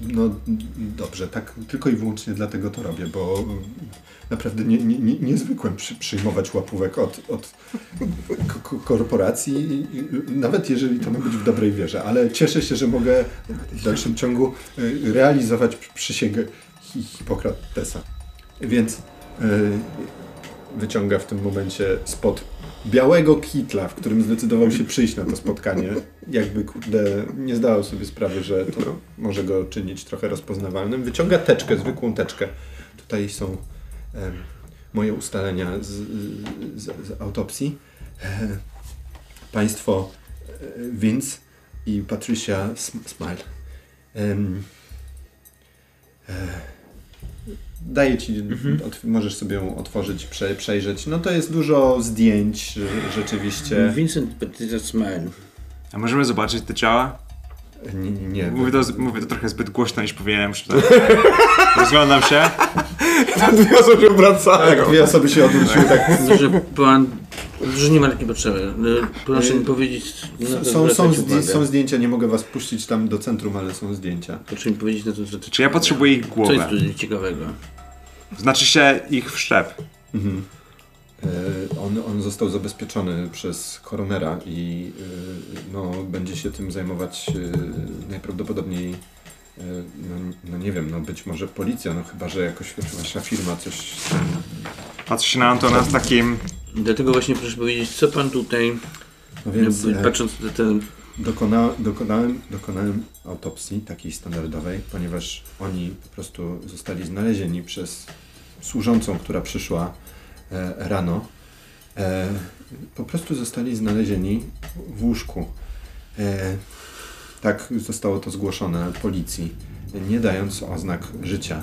No dobrze, tak tylko i wyłącznie dlatego to robię, bo mm, naprawdę nie, nie, nie, nie zwykłem przy, przyjmować łapówek od, od ko- ko- korporacji, i- nawet jeżeli to ma być w dobrej wierze, ale cieszę się, że mogę w dalszym ciągu e, realizować przysięgę Hi- Hipokratesa. Więc e, wyciąga w tym momencie spod białego kitla, w którym zdecydował się przyjść na to spotkanie. Jakby kurde, nie zdawał sobie sprawy, że to może go czynić trochę rozpoznawalnym. Wyciąga teczkę, zwykłą teczkę. Tutaj są moje ustalenia z, z, z autopsji. E, państwo e, Vince i Patricia Sm- Smile. E, Daję ci, otw- możesz sobie ją otworzyć, prze, przejrzeć. No to jest dużo zdjęć rze- rzeczywiście. Vincent Petita Smile. A możemy zobaczyć te ciała? Nie, nie. Mówię to, mówię to trochę zbyt głośno niż powinienem. muszę tak- [LAUGHS] Rozglądam się. Tam dwie osoby wracają. Tak, dwie osoby się odwróciły tak. Że pan... Że nie ma takiej potrzeby. E, Proszę mi powiedzieć... na to Są, są, zdję- są zdjęcia, nie mogę was puścić tam do centrum, ale są zdjęcia. Proszę mi powiedzieć na to zwracać Czy ja potrzebuję ich Co jest głowę? tu ciekawego? Znaczy się ich wszczep. E, On, on został zabezpieczony przez koronera i e, no, będzie się tym zajmować e, najprawdopodobniej, e, no, no nie wiem, no być może policja, no chyba, że jakoś wasza firma coś Patrzy się na Antona z takim... Dlatego właśnie proszę powiedzieć, co pan tutaj, No więc patrząc na ten... dokona, dokonałem, dokonałem autopsji takiej standardowej, ponieważ oni po prostu zostali znalezieni przez służącą, która przyszła e, rano. E, po prostu zostali znalezieni w łóżku. E, tak zostało to zgłoszone policji, nie dając oznak życia.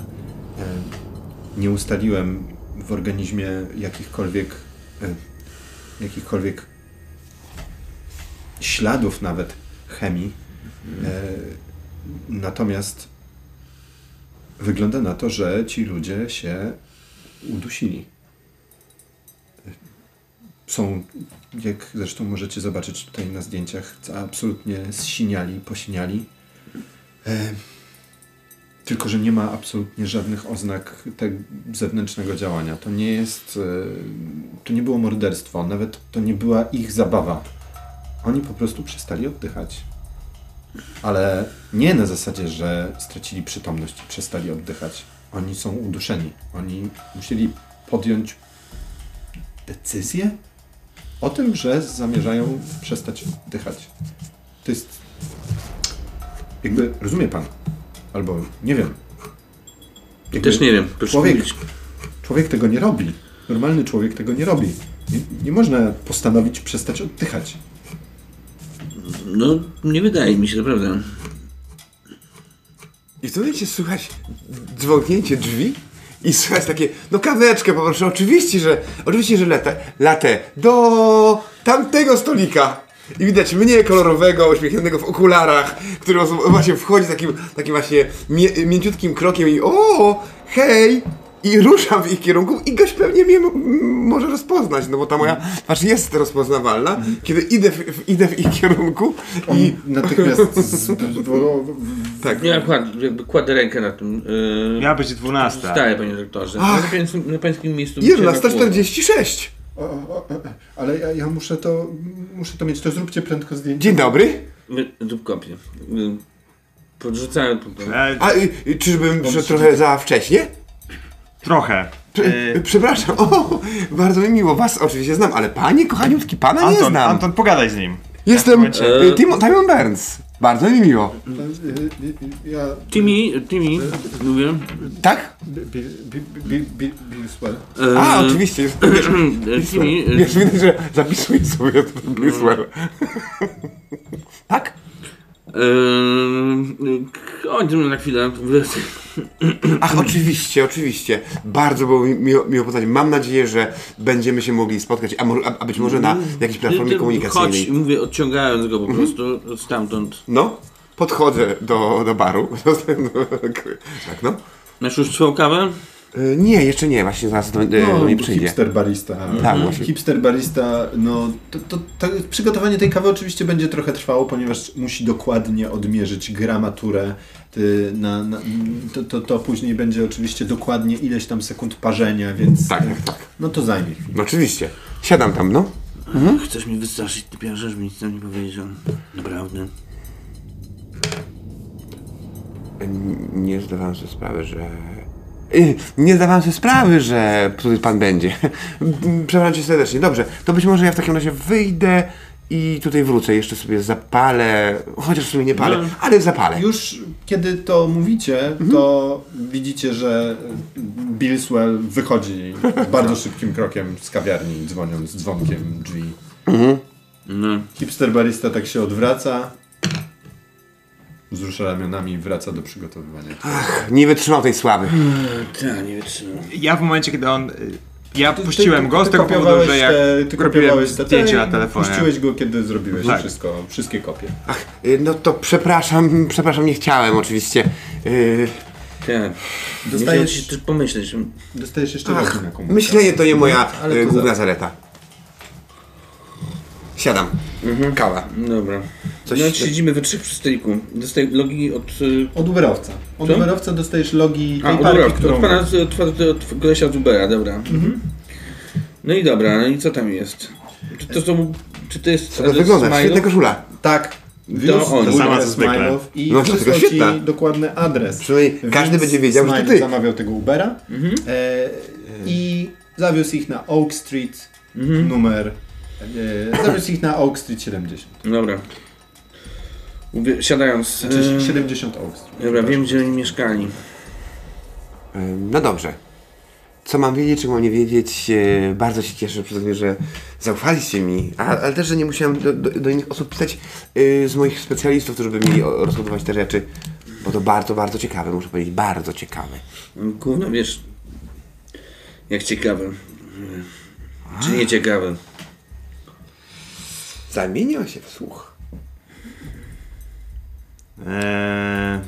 E, nie ustaliłem w organizmie jakichkolwiek, e, jakichkolwiek śladów nawet chemii. E, natomiast wygląda na to, że ci ludzie się udusili. Są, jak zresztą możecie zobaczyć tutaj na zdjęciach, absolutnie zsiniali, posiniali. E, tylko, że nie ma absolutnie żadnych oznak tego zewnętrznego działania. To nie jest, e, to nie było morderstwo, nawet to nie była ich zabawa. Oni po prostu przestali oddychać. Ale nie na zasadzie, że stracili przytomność i przestali oddychać. Oni są uduszeni. Oni musieli podjąć decyzję o tym, że zamierzają przestać oddychać. To jest. Jakby, rozumie pan? Albo nie wiem. Jakby Też nie wiem, Człowiek, człowiek tego nie robi. Normalny człowiek tego nie robi. Nie, nie można postanowić przestać oddychać. No, nie wydaje mi się, to prawda. I w tym momencie słychać dzwonięcie drzwi i słychać takie, no kaweczkę poproszę, oczywiście, że, oczywiście, że latę, latę do tamtego stolika. I widać mnie kolorowego, uśmiechniętego w okularach, który właśnie wchodzi takim, takim właśnie mie, mięciutkim krokiem i o, hej! I ruszam w ich kierunku i gość pewnie mnie może rozpoznać, no bo ta moja twarz jest rozpoznawalna, kiedy idę w, w, idę w ich kierunku On i natychmiast [LAUGHS] z, tak. Ja kład, jakby kładę rękę na tym. Yy, Miała być 12. Staję, panie doktorze. Ach. Na pańskim, na pańskim miejscu bym się na głowę. 11.46. o, o, o, ale ja, ja muszę to muszę to mieć, to zróbcie prędko zdjęcie. Dzień dobry. Zrób kopię. Yy, Podrzucałem tutaj. E, A y, czyżbym przyszedł trochę za wcześnie? Trochę. Prze- E, Przepraszam, [LAUGHS] o, bardzo mi miło, was oczywiście znam, ale panie kochaniutki, pana nie Anton, znam. Anton, pogadaj z nim. Jestem momencie. e, Timon, Timon Burns. Bardzo mi miło. Ja... Timmy, Timmy, mówię. Tak? Bill, Bill, Bill, Bill, Billswell. E, A, oczywiście. E, Timmy, e, wiesz, że zapisuję sobie to Bliswell. tak? Chodź ze mną na chwilę. Ach, oczywiście, oczywiście. Bardzo było mi miło, miło poznać. Mam nadzieję, że będziemy się mogli spotkać, a, mo- a, a być może na jakiejś platformie Chodź, komunikacyjnej. mówię, odciągając go po prostu stamtąd. No, podchodzę do, do baru. [LAUGHS] tak, no. Masz już swoją kawę? E, Nie, jeszcze nie, właśnie zaraz do, do, do mnie przyjdzie. hipster barista. Tak, właśnie. Hipster barista, no to, to, to przygotowanie tej kawy oczywiście będzie trochę trwało, ponieważ musi dokładnie odmierzyć gramaturę. Ty, na, na, to, to, to później będzie oczywiście dokładnie ileś tam sekund parzenia, więc Tak, tak, tak. no to zajmie chwilę. No oczywiście. Siadam tam, no. Chcesz mi wystraszyć, ty pierwszy, żeby nic tam nie powiedział. Naprawdę. Nie zdawałem sobie sprawy, że... Y, Nie zdawałem sobie sprawy, że tutaj pan będzie. [LAUGHS] Przepraszam cię serdecznie. Dobrze, to być może ja w takim razie wyjdę i tutaj wrócę. Jeszcze sobie zapalę, chociaż w sumie nie palę, No. ale zapalę. Już kiedy to mówicie, to widzicie, że Billswell wychodzi bardzo szybkim krokiem z kawiarni, dzwoniąc dzwonkiem drzwi. No. Hipster barista tak się odwraca, wzrusza ramionami i wraca do przygotowywania. Nie wytrzymał tej sławy. Tak, nie wytrzymam. Ja w momencie, kiedy on... y, Ja Ty- puściłem ty- go z tego powodu, że jak te, ty robiłem kopiowałeś te, zdjęcie te na telefonie. Puściłeś go, kiedy zrobiłeś Tak. wszystko, wszystkie kopie. Ach, y, no to przepraszam, przepraszam, nie chciałem oczywiście. Y, Tak. Dostajesz- też pomyśleć. Dostajesz jeszcze Ach, myślenie to nie moja Ale y, to główna za- zaleta. Siadam. Kawa. Dobra. Coś- no siedzimy we trzech przy stoliku. Dostaję logi od... y, Od Uberowca. Od Co? Uberowca dostajesz logi A, tej od, parki, Ubera, którą... od pana, od, od, od kolesia z Ubera, dobra. No i dobra, no i co tam jest? Czy to są... Czy to jest... Co to adres wygląda? Smiley? Świetna koszula. Tak. Wyniósł on. dwóch Sama co zwykle. i No to tylko ci świetna. dokładny adres. Przynajmniej każdy Więc będzie wiedział, że to ty. zamawiał tego Ubera e, i zawiózł ich na Oak Street numer... E, zawiózł ich na Oak Street 70. Dobra. Mówię, siadając... Znaczy e, 70 Oak Street. Dobra, wiem gdzie oni mieszkali. Ym, No dobrze. Co mam wiedzieć, czego mam nie wiedzieć? E, Bardzo się cieszę przede wszystkim, że zaufaliście mi, a, ale też, że nie musiałem do, do, do innych osób pisać z moich specjalistów, którzy by mieli o- rozbudować te rzeczy, bo to bardzo, bardzo ciekawe, muszę powiedzieć, bardzo ciekawe. Gówno, wiesz... Jak ciekawe. Czy nie ciekawe? Zamieniła się w słuch. Eee...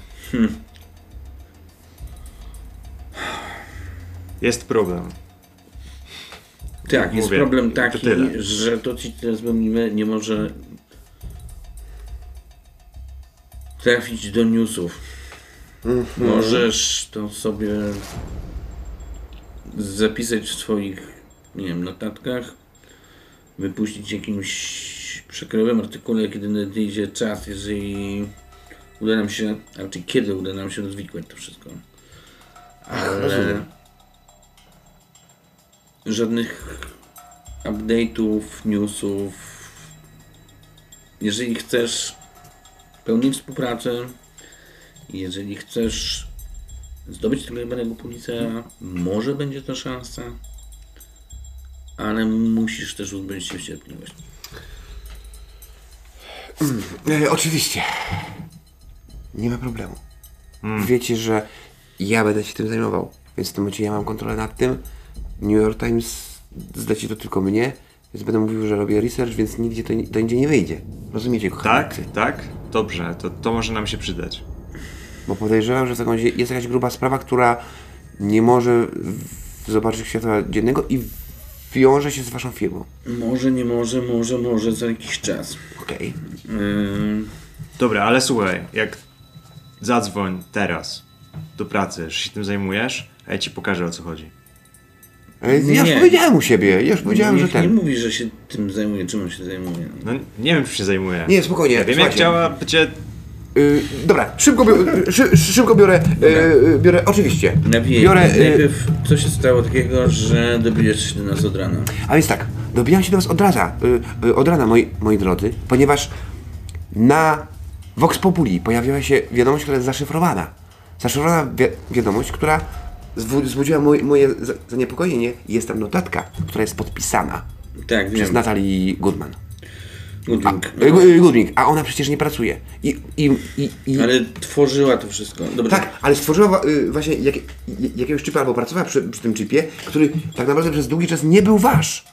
Jest problem. Tak, jest Mówię, problem to taki, tyle. że to ci teraz mówimy nie może trafić do newsów. Możesz to sobie zapisać w swoich, nie wiem, notatkach, wypuścić jakimś przekrojowym artykule, kiedy nadejdzie czas, jeżeli uda nam się, a raczej kiedy uda nam się rozwikłać to wszystko. Ale rozumiem. żadnych update'ów, newsów. Jeżeli chcesz pełnej współpracy, jeżeli chcesz zdobyć tego jebanego policera, może będzie to szansa, ale musisz też uzbroić się w cierpliwość. [CLEARS THROAT] E, oczywiście. Nie ma problemu. Wiecie, że ja będę się tym zajmował, więc w tym momencie ja mam kontrolę nad tym. New York Times zleci to tylko mnie, więc będę mówił, że robię research, więc nigdzie to, to nigdzie nie wyjdzie. Rozumiecie, kochani? Tak? Tak? Dobrze, to, to może nam się przydać. Bo podejrzewam, że jest jakaś gruba sprawa, która nie może w- zobaczyć światła dziennego i wiąże się z waszą firmą. Może, nie może, może, może za jakiś czas. Okej. Yy, Dobra, ale słuchaj, jak zadzwoń teraz do pracy, że się tym zajmujesz, a ja ci pokażę o co chodzi. Okay. Nie, Ja już nie. powiedziałem u siebie, ja już powiedziałem, że niech nie ten. mówi, że się tym zajmuje, czym on się zajmuje. No nie wiem, czym się zajmuję. Nie, spokojnie, Ja wiem jak działa bycie Y, dobra, szybko, biorę, szy, szybko biorę, y, biorę, oczywiście. Nawijaj. Biorę, y, Najpierw co się stało takiego, że dobijesz się do nas od rana? a więc tak, dobijam się do was od rana, y, y, od rana moi, moi drodzy, ponieważ na Vox Populi pojawiła się wiadomość, która jest zaszyfrowana. Zaszyfrowana wi wiadomość, która zwu- wzbudziła moje, moje za- zaniepokojenie. Jest tam notatka, która jest podpisana Tak, przez wiem. Natalii Goodman. Goodwing. Goodwing, a ona przecież nie pracuje. I, i, i, i, Ale tworzyła to wszystko. Dobrze. Tak, ale stworzyła y, właśnie jak, y, jakiegoś chipa albo pracowała przy, przy tym chipie, który tak naprawdę przez długi czas nie był wasz.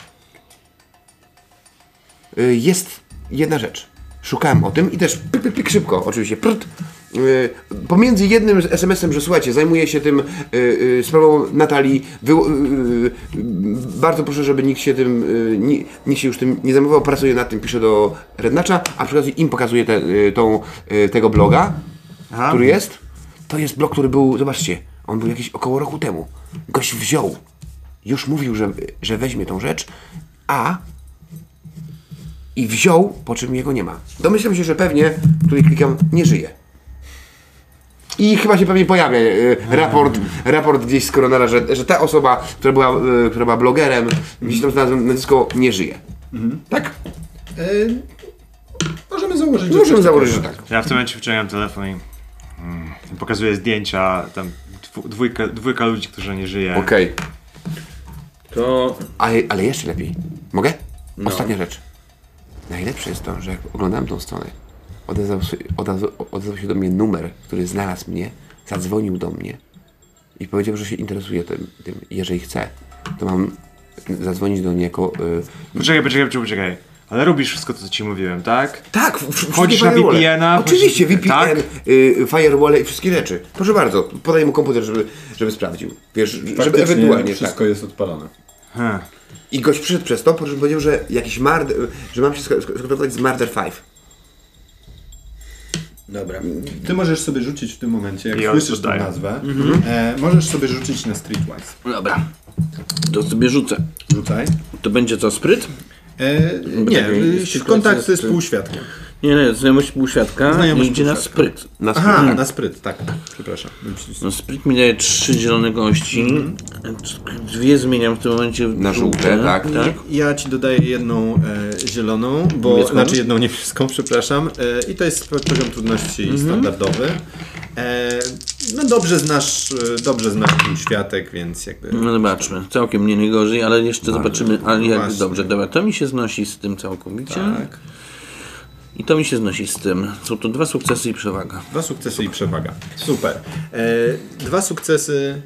Y, Jest jedna rzecz. Szukałem o tym i też pyk, pyk, pyk, szybko, oczywiście. Prt. Y, Pomiędzy jednym SMS-em, że słuchajcie, zajmuję się tym y, y, sprawą Natalii. Wy, bardzo proszę, żeby nikt się tym, ni, nikt się już tym nie zajmował. Pracuję nad tym, piszę do Rednacza, a przy okazji im pokazuję te, tą, tego bloga Aha. który jest, to jest blok, który był, zobaczcie, on był jakieś około roku temu. Gość wziął, już mówił, że, że weźmie tą rzecz, a i wziął, po czym jego nie ma. Domyślam się, że pewnie, tutaj klikam, nie żyje. I chyba się pewnie pojawia e, raport, raport gdzieś z koronara, że, że ta osoba, która była, e, która była blogerem, gdzieś tam znalazłem nazwisko, nie żyje. Tak? Y, możemy założyć, że Możemy coś założyć, że tak. Ja w tym momencie wyciągam telefon i mm, pokazuję zdjęcia, tam dwu- dwójka, dwójka ludzi, którzy nie żyje. Okej. To Ale, ale jeszcze lepiej. Mogę? No. Ostatnia rzecz. Najlepsze jest to, że jak oglądałem tą stronę, odezwał się, odezwał, odezwał się do mnie numer, który znalazł mnie, zadzwonił do mnie i powiedział, że się interesuje tym. tym. Jeżeli chce, to mam zadzwonić do niego. Y... Poczekaj, poczekaj, poczekaj, poczekaj. Ale robisz wszystko to, co ci mówiłem, tak? Tak, Wchodzisz na. VPN-a, Oczywiście, VPN, tak? y, firewall i wszystkie rzeczy. Proszę bardzo, podaj mu komputer, żeby, żeby sprawdził. Wiesz, żeby ewentualnie. Tak. wszystko jest odpalone. Hm. I gość przyszedł przez to, po czym powiedział, że jakiś marder, że mam się sk- sk- skontaktować z Marder 5. dobra. Ty możesz sobie rzucić w tym momencie, jak Ja słyszysz tę nazwę, e, możesz sobie rzucić na Streetwise. Dobra. To sobie rzucę. Rzucaj. To będzie co, spryt? E, nie, kontakty jest- z półświadkiem. Nie, nie, znajomość półświadka Znajomość idzie na półświadka. spryt. Na Aha, sp- na spryt, tak. Przepraszam. No spryt mi daje trzy zielone kości. Dwie zmieniam w tym momencie w Na żółte, tak. tak. Ja ci dodaję jedną e, zieloną, bo Niebieską? znaczy jedną niebieską, przepraszam. E, I to jest poziom trudności Mhm. standardowy. E, no dobrze znasz, e, dobrze znasz półświatek, więc jakby. No zobaczmy, całkiem nie najgorzej, ale jeszcze zobaczymy, ale jak właśnie. dobrze. Dobra, to mi się znosi z tym całkowicie. Tak. I to mi się znosi z tym. Są to dwa sukcesy i przewaga. Dwa sukcesy i przewaga. Super. E, dwa sukcesy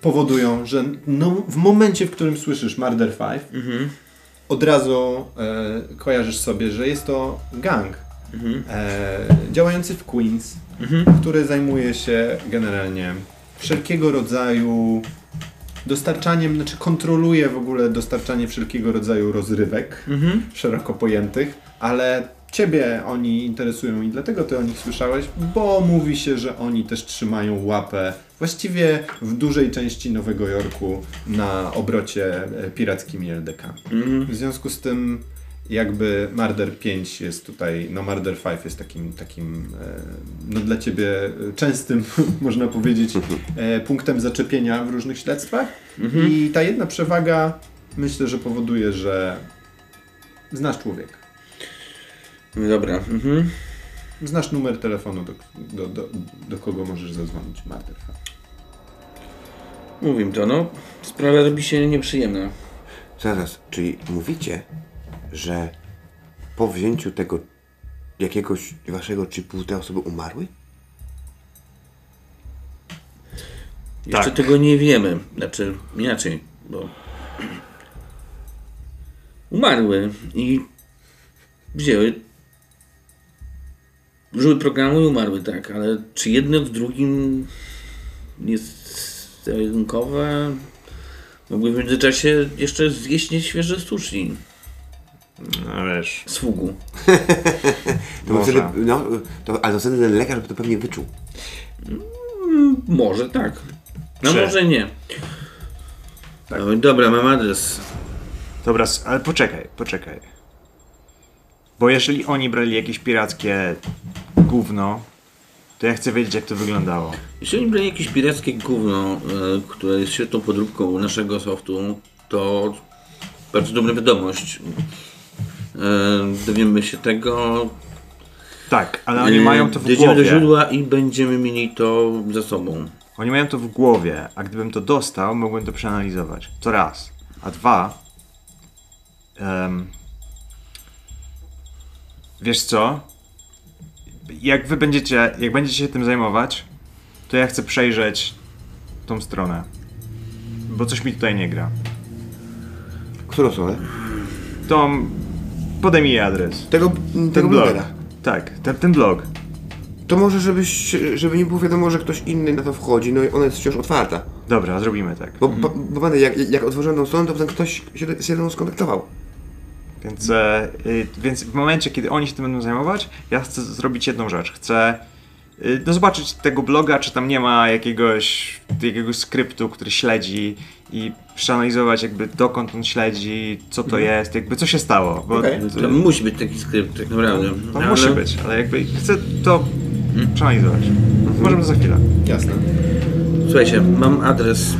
powodują, że no, w momencie, w którym słyszysz Murder 5, od razu e, kojarzysz sobie, że jest to gang e, działający w Queens, który zajmuje się generalnie wszelkiego rodzaju dostarczaniem, znaczy kontroluje w ogóle dostarczanie wszelkiego rodzaju rozrywek szeroko pojętych, ale Ciebie oni interesują i dlatego Ty o nich słyszałeś, bo mówi się, że oni też trzymają łapę właściwie w dużej części Nowego Jorku na obrocie e, pirackimi LDK. W związku z tym jakby Murder 5 jest tutaj, no Murder 5 jest takim, takim e, no dla Ciebie częstym, [LAUGHS] można powiedzieć, e, punktem zaczepienia w różnych śledztwach i ta jedna przewaga myślę, że powoduje, że znasz człowieka. No Dobra. Mhm. Znasz numer telefonu, do, do, do, do kogo możesz zadzwonić. Murder 5. Mówim to, no. Sprawa robi się nieprzyjemna. Zaraz, czyli mówicie, że po wzięciu tego jakiegoś waszego chipu te osoby umarły? Jeszcze Tak. tego nie wiemy. Znaczy, inaczej, bo umarły i wzięły użyły programu i umarły, tak, ale czy jedno w drugim jest jedynkowe? Mogły w międzyczasie jeszcze zjeść nieświeże sushi No wiesz. z fugu. [LAUGHS] To Może. wtedy, no, to, ale to wtedy ten lekarz by to pewnie wyczuł. Może tak. No Czy- może nie. No, dobra, mam adres. Dobra, ale poczekaj, poczekaj. Bo jeżeli oni brali jakieś pirackie gówno, to ja chcę wiedzieć jak to wyglądało. Jeśli oni brali jakieś pirackie gówno, e, które jest świetną podróbką naszego softu, to bardzo dobra wiadomość. E, dowiemy się tego. Tak, ale oni e, mają to w Dojdziemy do głowie. źródła i będziemy mieli to za sobą. Oni mają to w głowie, a gdybym to dostał, mogłem to przeanalizować. To raz. A dwa. em, wiesz co? Jak wy będziecie, jak będziecie się tym zajmować, to ja chcę przejrzeć tą stronę. Bo coś mi tutaj nie gra. Którą stronę? Tą. Podaj mi jej adres. Tego, Ten tego blog. blogera. Tak, ten, ten blog. To może, żebyś, żeby nie było wiadomo, że ktoś inny na to wchodzi, no i ona jest wciąż otwarta. Dobra, zrobimy tak. Bo, bo, bo pamiętaj, jak, jak otworzyłem tą stronę, to potem ktoś się ze mną skontaktował. Więc, e, y, więc w momencie, kiedy oni się tym będą zajmować, ja chcę zrobić jedną rzecz. Chcę y, no, zobaczyć tego bloga, czy tam nie ma jakiegoś, jakiegoś skryptu, który śledzi i przeanalizować jakby dokąd on śledzi, co to jest, jakby co się stało. Bo Okej. to, To musi być taki skrypt, tak naprawdę. to Ale- musi być, ale jakby chcę to przeanalizować. Możemy to za chwilę. Jasne. Słuchajcie, mam adres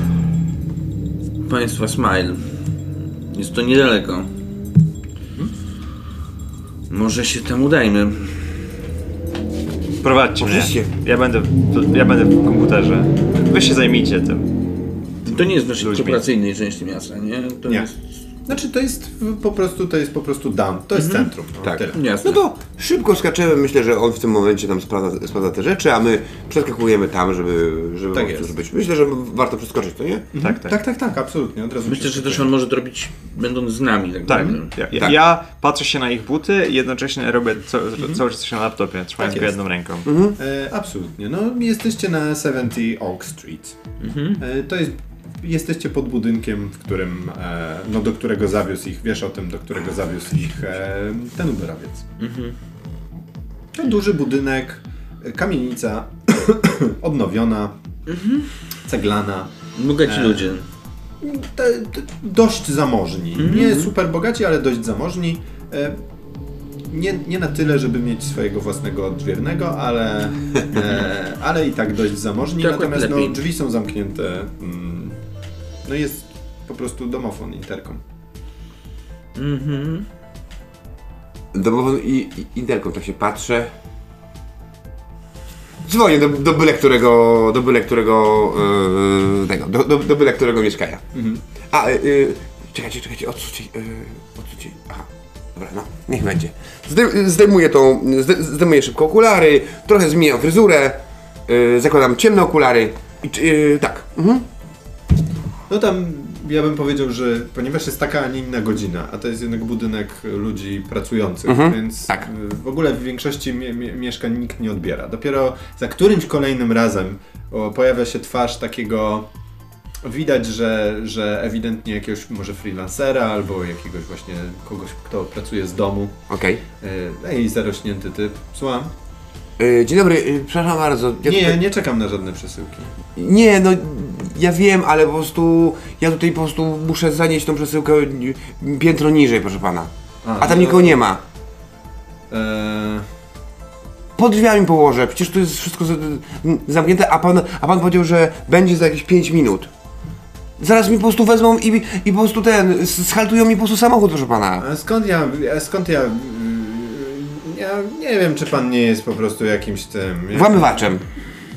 państwa Smile. Jest to niedaleko. Może się tam udajmy. Prowadźcie mnie. Ja będę, ja będę w komputerze. Wy się zajmijcie tym. To nie jest w naszej Ludźmi. korporacyjnej części miasta, nie? To Nie. jest... Znaczy to jest po prostu, to jest po prostu down. To jest centrum. No, Tak. Tyle. Jasne. No to szybko skaczemy, myślę, że on w tym momencie tam sprawdza, sprawdza te rzeczy, a my przeskakujemy tam, żeby, żeby Tak jest. być. Myślę, że warto przeskoczyć, to nie? Tak, tak. Tak, tak, tak, absolutnie. Od razu Myślę, że też on może to robić będąc z nami, tak, Tak, ja, ja, Tak. ja patrzę się na ich buty i jednocześnie robię co, cały czas coś na laptopie, trzymając Tak go jedną ręką. E, absolutnie. No, jesteście na 70 Oak Street. E, to jest. Jesteście pod budynkiem, w którym, e, no, do którego zawiózł ich, wiesz o tym, do którego zawiózł ich e, ten uberowiec. To duży budynek, [COUGHS] e, kamienica odnowiona, ceglana. Bogaci ludzie. te, te, dość zamożni. Nie super bogaci, ale dość zamożni. E, nie, nie na tyle, żeby mieć swojego własnego odźwiernego, ale, e, [LAUGHS] ale i tak dość zamożni. Natomiast no, drzwi są zamknięte. Mm, no jest po prostu domofon, interkom. Mhm. Domową i, i interkom tak się patrzę. Dzwonię do, do byle którego, do byle którego, yy, tego, do, do, do byle którego mieszkania. A, yy, czekajcie, czekajcie, odsuńcie, yy, odsuńcie, aha, dobra, no, niech będzie. Zdej, zdejmuję tą, zde, zdejmuję szybko okulary, trochę zmieniam fryzurę, yy, zakładam ciemne okulary i, yy, tak, mhm. No tam ja bym powiedział, że ponieważ jest taka, a nie inna godzina, a to jest jednak budynek ludzi pracujących, więc tak. y, w ogóle w większości mie mie mieszkań nikt nie odbiera. Dopiero za którymś kolejnym razem o, pojawia się twarz takiego. Widać, że, że ewidentnie jakiegoś może freelancera albo jakiegoś właśnie kogoś, kto pracuje z domu. okej. Yy, Ej, zarośnięty typ. Słucham? Yy, dzień dobry, yy, przepraszam bardzo. ja Nie, tutaj- nie czekam na żadne przesyłki. Nie, no ja wiem, ale po prostu ja tutaj po prostu muszę zanieść tą przesyłkę piętro niżej, proszę pana. A tam no, nikogo nie ma. Eee, Pod drzwiami położę, przecież tu jest wszystko zamknięte, a pan, a pan powiedział, że będzie za jakieś 5 minut. Zaraz mi po prostu wezmą i, i po prostu ten, schaltują mi po prostu samochód, proszę pana. A skąd ja, a skąd ja, ja nie wiem, czy pan nie jest po prostu jakimś tym... jak- Włamywaczem.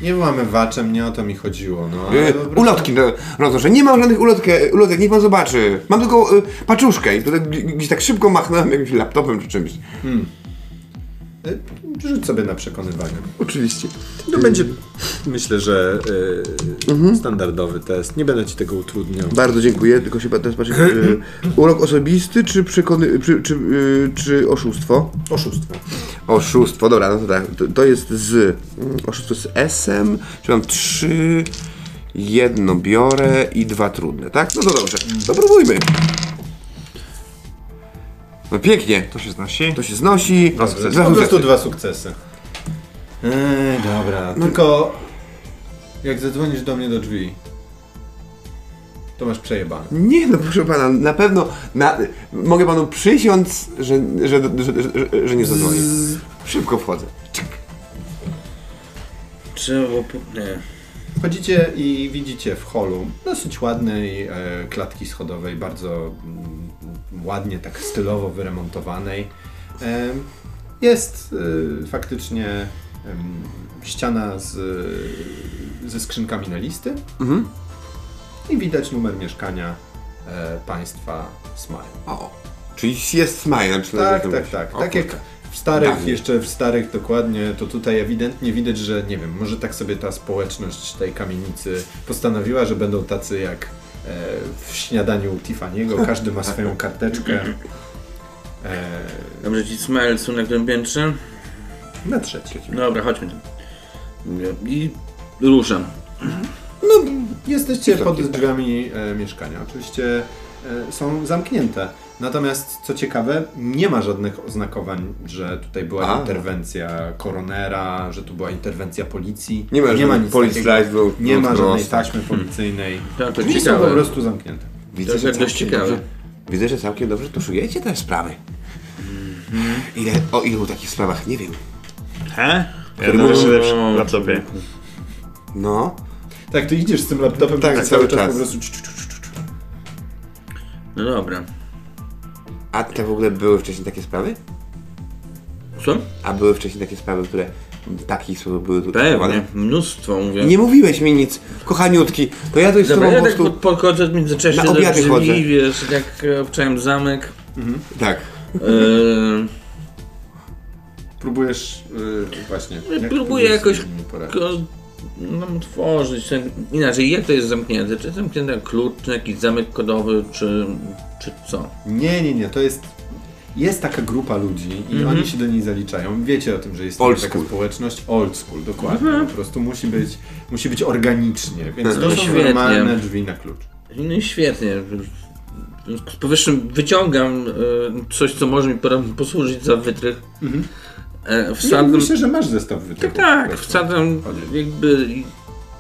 Nie włamywaczem, nie o to mi chodziło, no. Y, prostu- ulotki, no, roznoszę. Nie mam żadnych ulotkę, ulotek, niech pan zobaczy. Mam tylko y, paczuszkę i to tak, gdzieś tak szybko machnąłem jakimś laptopem czy czymś. Y, Rzuć sobie na przekonywanie. Oczywiście. To będzie, myślę, że y, standardowy test. Nie będę ci tego utrudniał. Bardzo dziękuję, tylko się teraz patrzę, y, urok osobisty czy, przekony, czy, czy, y, czy oszustwo? Oszustwo. Oszustwo, dobra, no to tak, to, to jest z, mm, oszustwo z S-em, czy mam trzy, jedno biorę i dwa trudne, tak? No to dobrze, to próbujmy. No pięknie, To się znosi. to się znosi. Dwa sukcesy. Dwa Po prostu sukcesy. dwa sukcesy. Ej, dobra, tylko jak zadzwonisz do mnie do drzwi, to masz przejebane. Nie no, proszę pana, na pewno, na, mogę panu przysiąc, że, że, że, że, że, nie zadzwonię. Szybko wchodzę. Czek. Trzeba po- Nie. Wchodzicie i widzicie w holu dosyć ładnej e, klatki schodowej, bardzo mm, ładnie, tak stylowo wyremontowanej. Jest e, faktycznie ściana z, ze skrzynkami na listy Mhm. i widać numer mieszkania e, państwa Smile. O. Czyli jest smile, Tak, tak, tak. O Tak jak w starych, Dawniej. jeszcze w starych dokładnie, to tutaj ewidentnie widać, że nie wiem, może tak sobie ta społeczność tej kamienicy postanowiła, że będą tacy jak w śniadaniu u Tiffany'ego, każdy ma swoją karteczkę. E, Dobrze, ci smile są na którym piętrze? na trzecie. Dobra, chodźmy. I ruszam. Jesteście pod drzwiami e, mieszkania. Oczywiście e, są zamknięte. Natomiast co ciekawe, nie ma żadnych oznakowań, że tutaj była A. interwencja koronera, że tu była interwencja policji. Nie ma, nie ma nic police takiego. Nie ma żadnej taśmy policyjnej. Tak, to Drzwi są ciekawe. po prostu zamknięte. Widzę, To jest dość całkiem ciekawe. dobrze- Widzę, że całkiem dobrze tuszujecie te sprawy. Ile, o ilu takich sprawach nie wiem. He? Ja to jeszcze w laptopie. No. Tak, ty idziesz z tym laptopem Tak, tak, cały cały czas czas. po prostu. No dobra. A te w ogóle były wcześniej takie sprawy? Co? A były wcześniej takie sprawy, które w takich sposób były tu tuszkowane? Pewnie. Mnóstwo, mówię. Nie mówiłeś mi nic, kochaniutki. To ja tu z tobą ja po tak prostu... pod, podchodzę w międzyczasie Na do drzwi, wiesz, jak e, obczałem zamek. Tak. Eee, Próbujesz yy, właśnie. próbuję jakoś no, otworzyć. Ten, inaczej, jak to jest zamknięte? Czy jest zamknięty na klucz, czy jakiś zamek kodowy, czy, czy co? Nie, nie, nie, to jest. Jest taka grupa ludzi i oni się do niej zaliczają. Wiecie o tym, że jest Mhm. Old taka school. społeczność old school, dokładnie. Po prostu musi być, musi być organicznie, więc to są świetnie. normalne drzwi na klucz. No i świetnie. W związku z powyższym wyciągam e, coś, co może mi pora- posłużyć za wytrych. E, Ja wsadzam, myślę, że masz zestaw wytrychów. tak, po prostu. wsadzam jakby i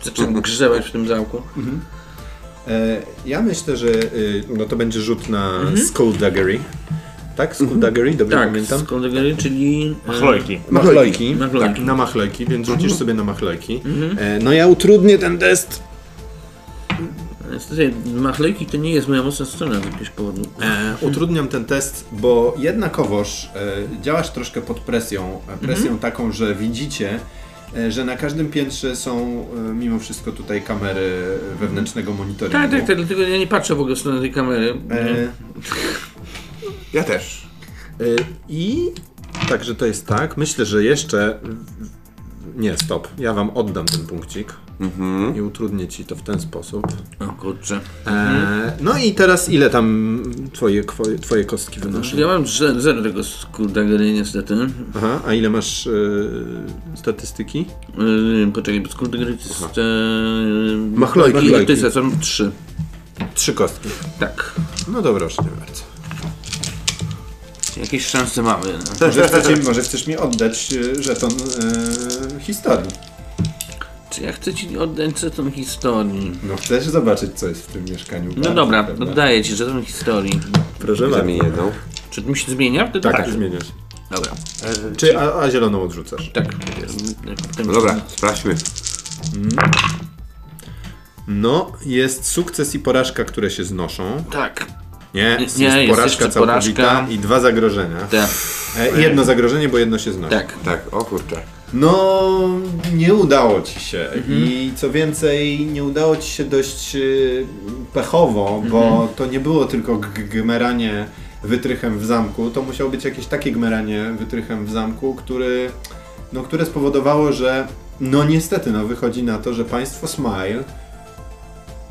zaczynam grzebać w tym zamku. E, ja myślę, że y, no to będzie rzut na Mhm. skullduggery. Tak? Skullduggery, dobrze Tak, pamiętam? kategorii, czyli... e, Machlojki. Machlojki. Machlojki. Tak, na machlojki, więc rzucisz Mhm. sobie na machlojki. E, no ja utrudnię ten test. Niestety, machlejki to nie jest moja mocna strona z jakiegoś powodu. E, utrudniam ten test, bo jednakowoż e, działasz troszkę pod presją. e, Presją Mhm. taką, że widzicie, e, że na każdym piętrze są e, mimo wszystko tutaj kamery wewnętrznego monitoringu. Tak, tak, tak, dlatego ja nie patrzę w ogóle w stronę tej kamery. E, Ja też. e, I także to jest tak. Myślę, że jeszcze. Nie, stop. Ja wam oddam ten punkcik Mhm. i utrudnię ci to w ten sposób. O kurczę. E, no i teraz ile tam twoje, twoje, twoje kostki wynoszą? Ja mam zero, zero tego skuldagery niestety. Aha, a ile masz e, statystyki? Yy, poczekaj, bo skuldagery to jest... Yy, Machlojki. machlojki. To jest, są trzy. Trzy kostki. Tak. No dobra, proszę cię bardzo. Jakieś szanse mamy. No. Może, chcecie, może chcesz mi oddać e, żeton e, historii. Czy ja chcę ci oddać tą historii? No chcesz zobaczyć, co jest w tym mieszkaniu. No Bardzo, dobra, prawda? oddaję ci żeton historii. Proszę bardzo. Zamień jedną. Czy to mi się zmienia? To Tak, zmieniasz. Dobra. Czy, a, a zieloną odrzucasz? Tak. No dobra, sprawdźmy. No, jest sukces i porażka, które się znoszą. Tak. Nie, Nie, jest, jest porażka jeszcze całkowita porażka. i dwa zagrożenia. Tak. E, jedno zagrożenie, bo jedno się znosi. Tak. Tak, o kurczę. No, nie udało ci się. Mhm. I co więcej, nie udało ci się dość y, pechowo, bo Mhm. to nie było tylko gmeranie wytrychem w zamku. To musiało być jakieś takie gmeranie wytrychem w zamku, który, no, które spowodowało, że no niestety, no wychodzi na to, że państwo Smile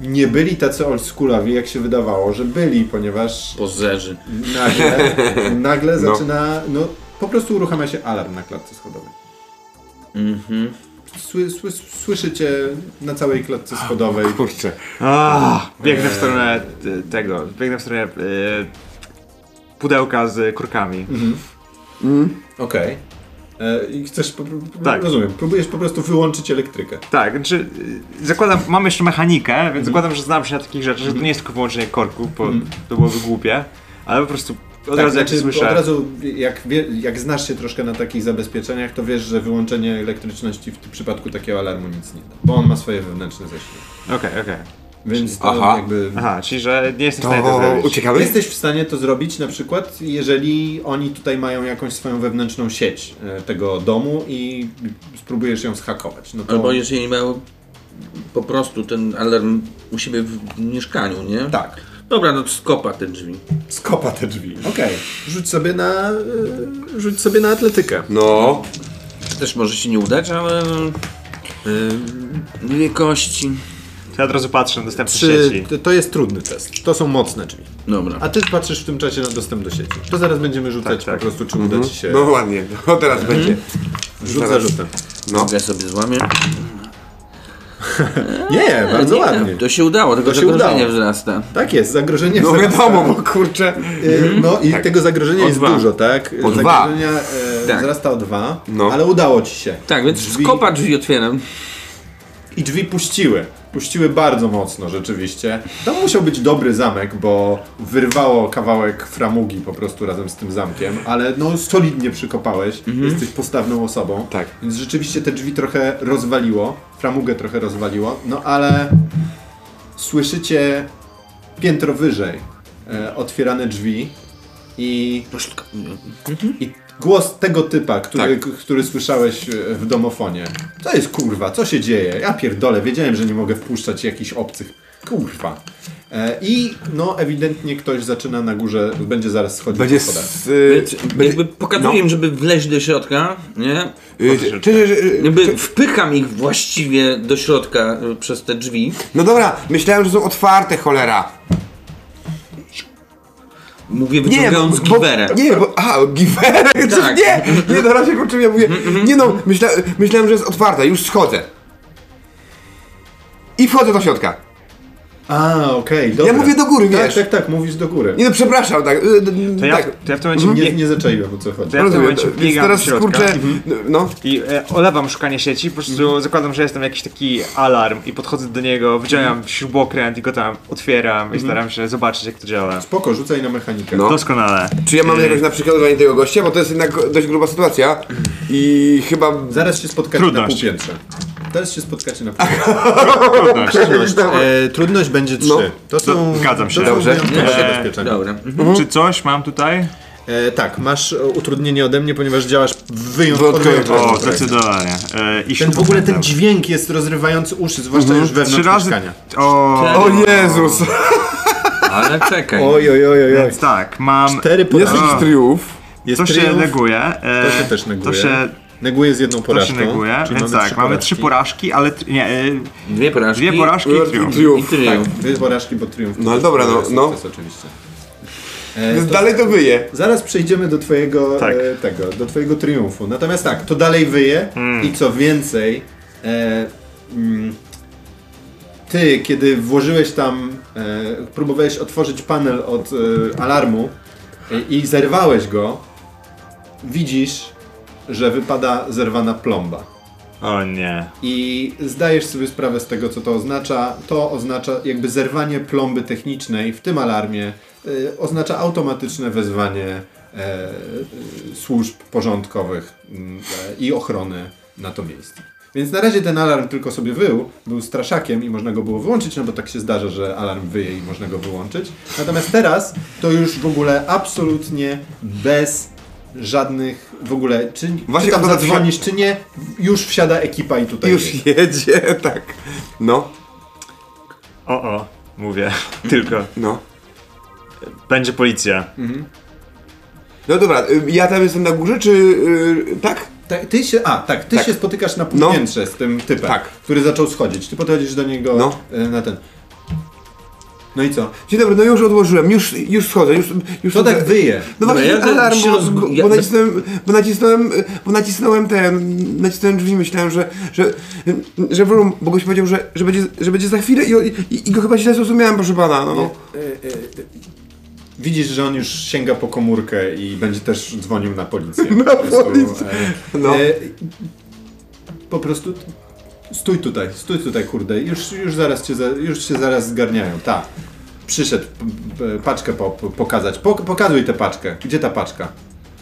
nie byli tacy oldschoolowi, jak się wydawało, że byli, ponieważ Pozerzy. nagle, nagle No. zaczyna, no po prostu uruchamia się alarm na klatce schodowej. Mhm. Sły, sły, słyszycie na całej klatce schodowej. Kurczę. Biegnę w stronę e, tego, biegnę w stronę e, pudełka z kurkami. Okej. E, I chcesz, po, po, Tak. rozumiem, próbujesz po prostu wyłączyć elektrykę. Tak, znaczy y, zakładam, mam jeszcze mechanikę, więc zakładam, że znam się na takich rzeczach, że to nie jest tylko wyłączenie korków, bo to byłoby głupie, ale po prostu od tak, razu jak znaczy. Od razu, jak, wie, jak znasz się troszkę na takich zabezpieczeniach, to wiesz, że wyłączenie elektryczności w tym przypadku takiego alarmu nic nie da. Bo on ma swoje wewnętrzne zasięgi. Okej, okej. Więc to Aha. jakby... Aha, czyli że nie jestem w stanie to To zrobić. uciekamy? Jesteś w stanie to zrobić na przykład, jeżeli oni tutaj mają jakąś swoją wewnętrzną sieć e, tego domu i spróbujesz ją zhakować. No to... Albo jeżeli mają po prostu ten alarm u siebie w mieszkaniu, nie? Tak. Dobra, no to skopa te drzwi. Skopa te drzwi. Okej. Rzuć sobie na... e, Rzuć sobie na atletykę. No. Też może się nie udać, ale... Yy, dwie kości. Ja od razu patrzę na dostępne Czy sieci. to jest trudny test? To są mocne drzwi. Dobra. A ty patrzysz w tym czasie na dostęp do sieci. To zaraz będziemy rzucać Tak, tak. po prostu, czy uda ci się. No ładnie, no teraz będzie. Rzut za rzutem. No. Ja sobie złamię. [LAUGHS] Nie, bardzo Nie, ładnie. To się udało, tylko To się zagrożenie udało. wzrasta. Tak jest, zagrożenie No wzrasta. wiadomo, bo kurczę. Y, No i tego zagrożenia O jest dwa. dużo, tak? O dwa. Zagrożenia e, Tak. wzrasta o dwa, No. ale udało ci się. Tak, więc Drzwi- skopa drzwi otwieram. I drzwi puściły. Puściły bardzo mocno rzeczywiście. Tam musiał być dobry zamek, bo wyrwało kawałek framugi po prostu razem z tym zamkiem, ale no solidnie przykopałeś. Jesteś postawną osobą. Tak. Więc rzeczywiście te drzwi trochę rozwaliło, framugę trochę rozwaliło, no ale słyszycie piętro wyżej e, otwierane drzwi i środka. I głos tego typa, który, Tak. który słyszałeś e, w domofonie. Co jest kurwa? Co się dzieje? Ja pierdolę, wiedziałem, że nie mogę wpuszczać jakichś obcych. Kurwa. E, I no ewidentnie ktoś zaczyna na górze, będzie zaraz schodzić Będzie po schodach. z... y, jakby pokazuję im, żeby wleźć do środka, nie? y, czy- czy- czy- Jakby wpycham ich właściwie do środka y, przez te drzwi. No dobra, myślałem, że są otwarte, cholera. Mówię Nie, wyciągając bo, giwerę. Nie, bo... A, giwerę! Tak. Nie, nie, teraz się kurczę, ja mówię... Nie no, myśla, myślałem, że jest otwarta, już schodzę. I wchodzę do środka. A, okej, dobra. mówię do góry, tak, wiesz. Tak, tak, mówisz do góry. Nie no, przepraszam, tak. y, y, To ja, tak. to ja w tym momencie Nie, bieg, nie zaczaiłem o co chodzi. To ja w tym Rozumiem, momencie biegam teraz środka kurczę, no. i e, olewam szukanie sieci, po prostu zakładam, że jest tam jakiś taki alarm i podchodzę do niego, wyciągam śrubokręt i go tam otwieram i staram się zobaczyć jak to działa. Spoko, rzucaj na mechanikę. No. Doskonale. Czy ja mam jakoś na przykładowanie tego gościa, bo to jest jednak dość gruba sytuacja i chyba... Zaraz się spotkacie Trudność. na półpiętrze. Zaraz się spotkacie na półpiętrze. [LAUGHS] Trudność. E, trudność będzie 3. No. To są, Zgadzam się. To są Dobrze. wyjątkowe Eee. Dobra. Czy coś mam tutaj? E, tak, masz utrudnienie ode mnie, ponieważ działasz w wyjątkowo. O, zdecydowanie. E, I Ten w ogóle ten dźwięk jest rozrywający uszy, zwłaszcza już Trzy wewnątrz razy... mieszkania. O, O Jezus! Ale czekaj. Oj, oj, oj, oj. więc tak, mam... Cztery Jest jakiś triumf. Jest To się triumf, neguje. e, To się też neguje. To się, Neguje z jedną to się porażką. neguje, czyli więc mamy tak, mamy trzy porażki, ale... tr- Nie, e, Dwie porażki. dwie porażki i triumf. I Triumf. Tak, triumf. dwie porażki, bo triumf. No ale dobra, no, jest no. sukces oczywiście. E, Więc to- dalej to wyje. Zaraz przejdziemy do twojego Tak. e, tego, do twojego triumfu. Natomiast tak, to dalej wyje Hmm. i co więcej, e, mm, ty, kiedy włożyłeś tam, e, próbowałeś otworzyć panel od e, alarmu e, i zerwałeś go, widzisz, że wypada zerwana plomba. O nie. I zdajesz sobie sprawę z tego, co to oznacza. To oznacza jakby zerwanie plomby technicznej w tym alarmie, y, oznacza automatyczne wezwanie e, y, służb porządkowych mm, e, i ochrony na to miejsce. Więc na razie ten alarm tylko sobie wył, był straszakiem i można go było wyłączyć, no bo tak się zdarza, że alarm wyje i można go wyłączyć. Natomiast teraz to już w ogóle absolutnie bez żadnych w ogóle, czy, Właśnie czy tam zadzwonisz, czy nie, już wsiada ekipa i tutaj jest. Już jedzie, [LAUGHS] tak. No, O, o, mówię. [LAUGHS] Tylko. no. Będzie policja. No dobra, y, ja tam jestem na górze, czy... y, tak? Tak, ty się, a tak, ty Tak. się spotykasz na półpiętrze z tym typem, Tak. który zaczął schodzić. Ty podchodzisz do niego No. e, na ten. No i co? Dzień dobry, no już odłożyłem, już, już schodzę, już... już To tak wyje. No Dobra, właśnie ja alarm, bo, roz- bo, bo, nacisnąłem, bo nacisnąłem, bo nacisnąłem ten, nacisnąłem drzwi, myślałem, że, że, że bo goś powiedział, że, że, będzie, że będzie za chwilę i, i, i go chyba źle zrozumiałem, proszę pana, no, no. Widzisz, że on już sięga po komórkę i będzie też dzwonił na policję. [LAUGHS] Na Po prostu, policję. e, No. e, po prostu stój tutaj, stój tutaj, kurde. Już, już zaraz cię, za, już się zaraz zgarniają, tak. przyszedł paczkę po, po, pokazać. Po, pokazuj tę paczkę. Gdzie ta paczka?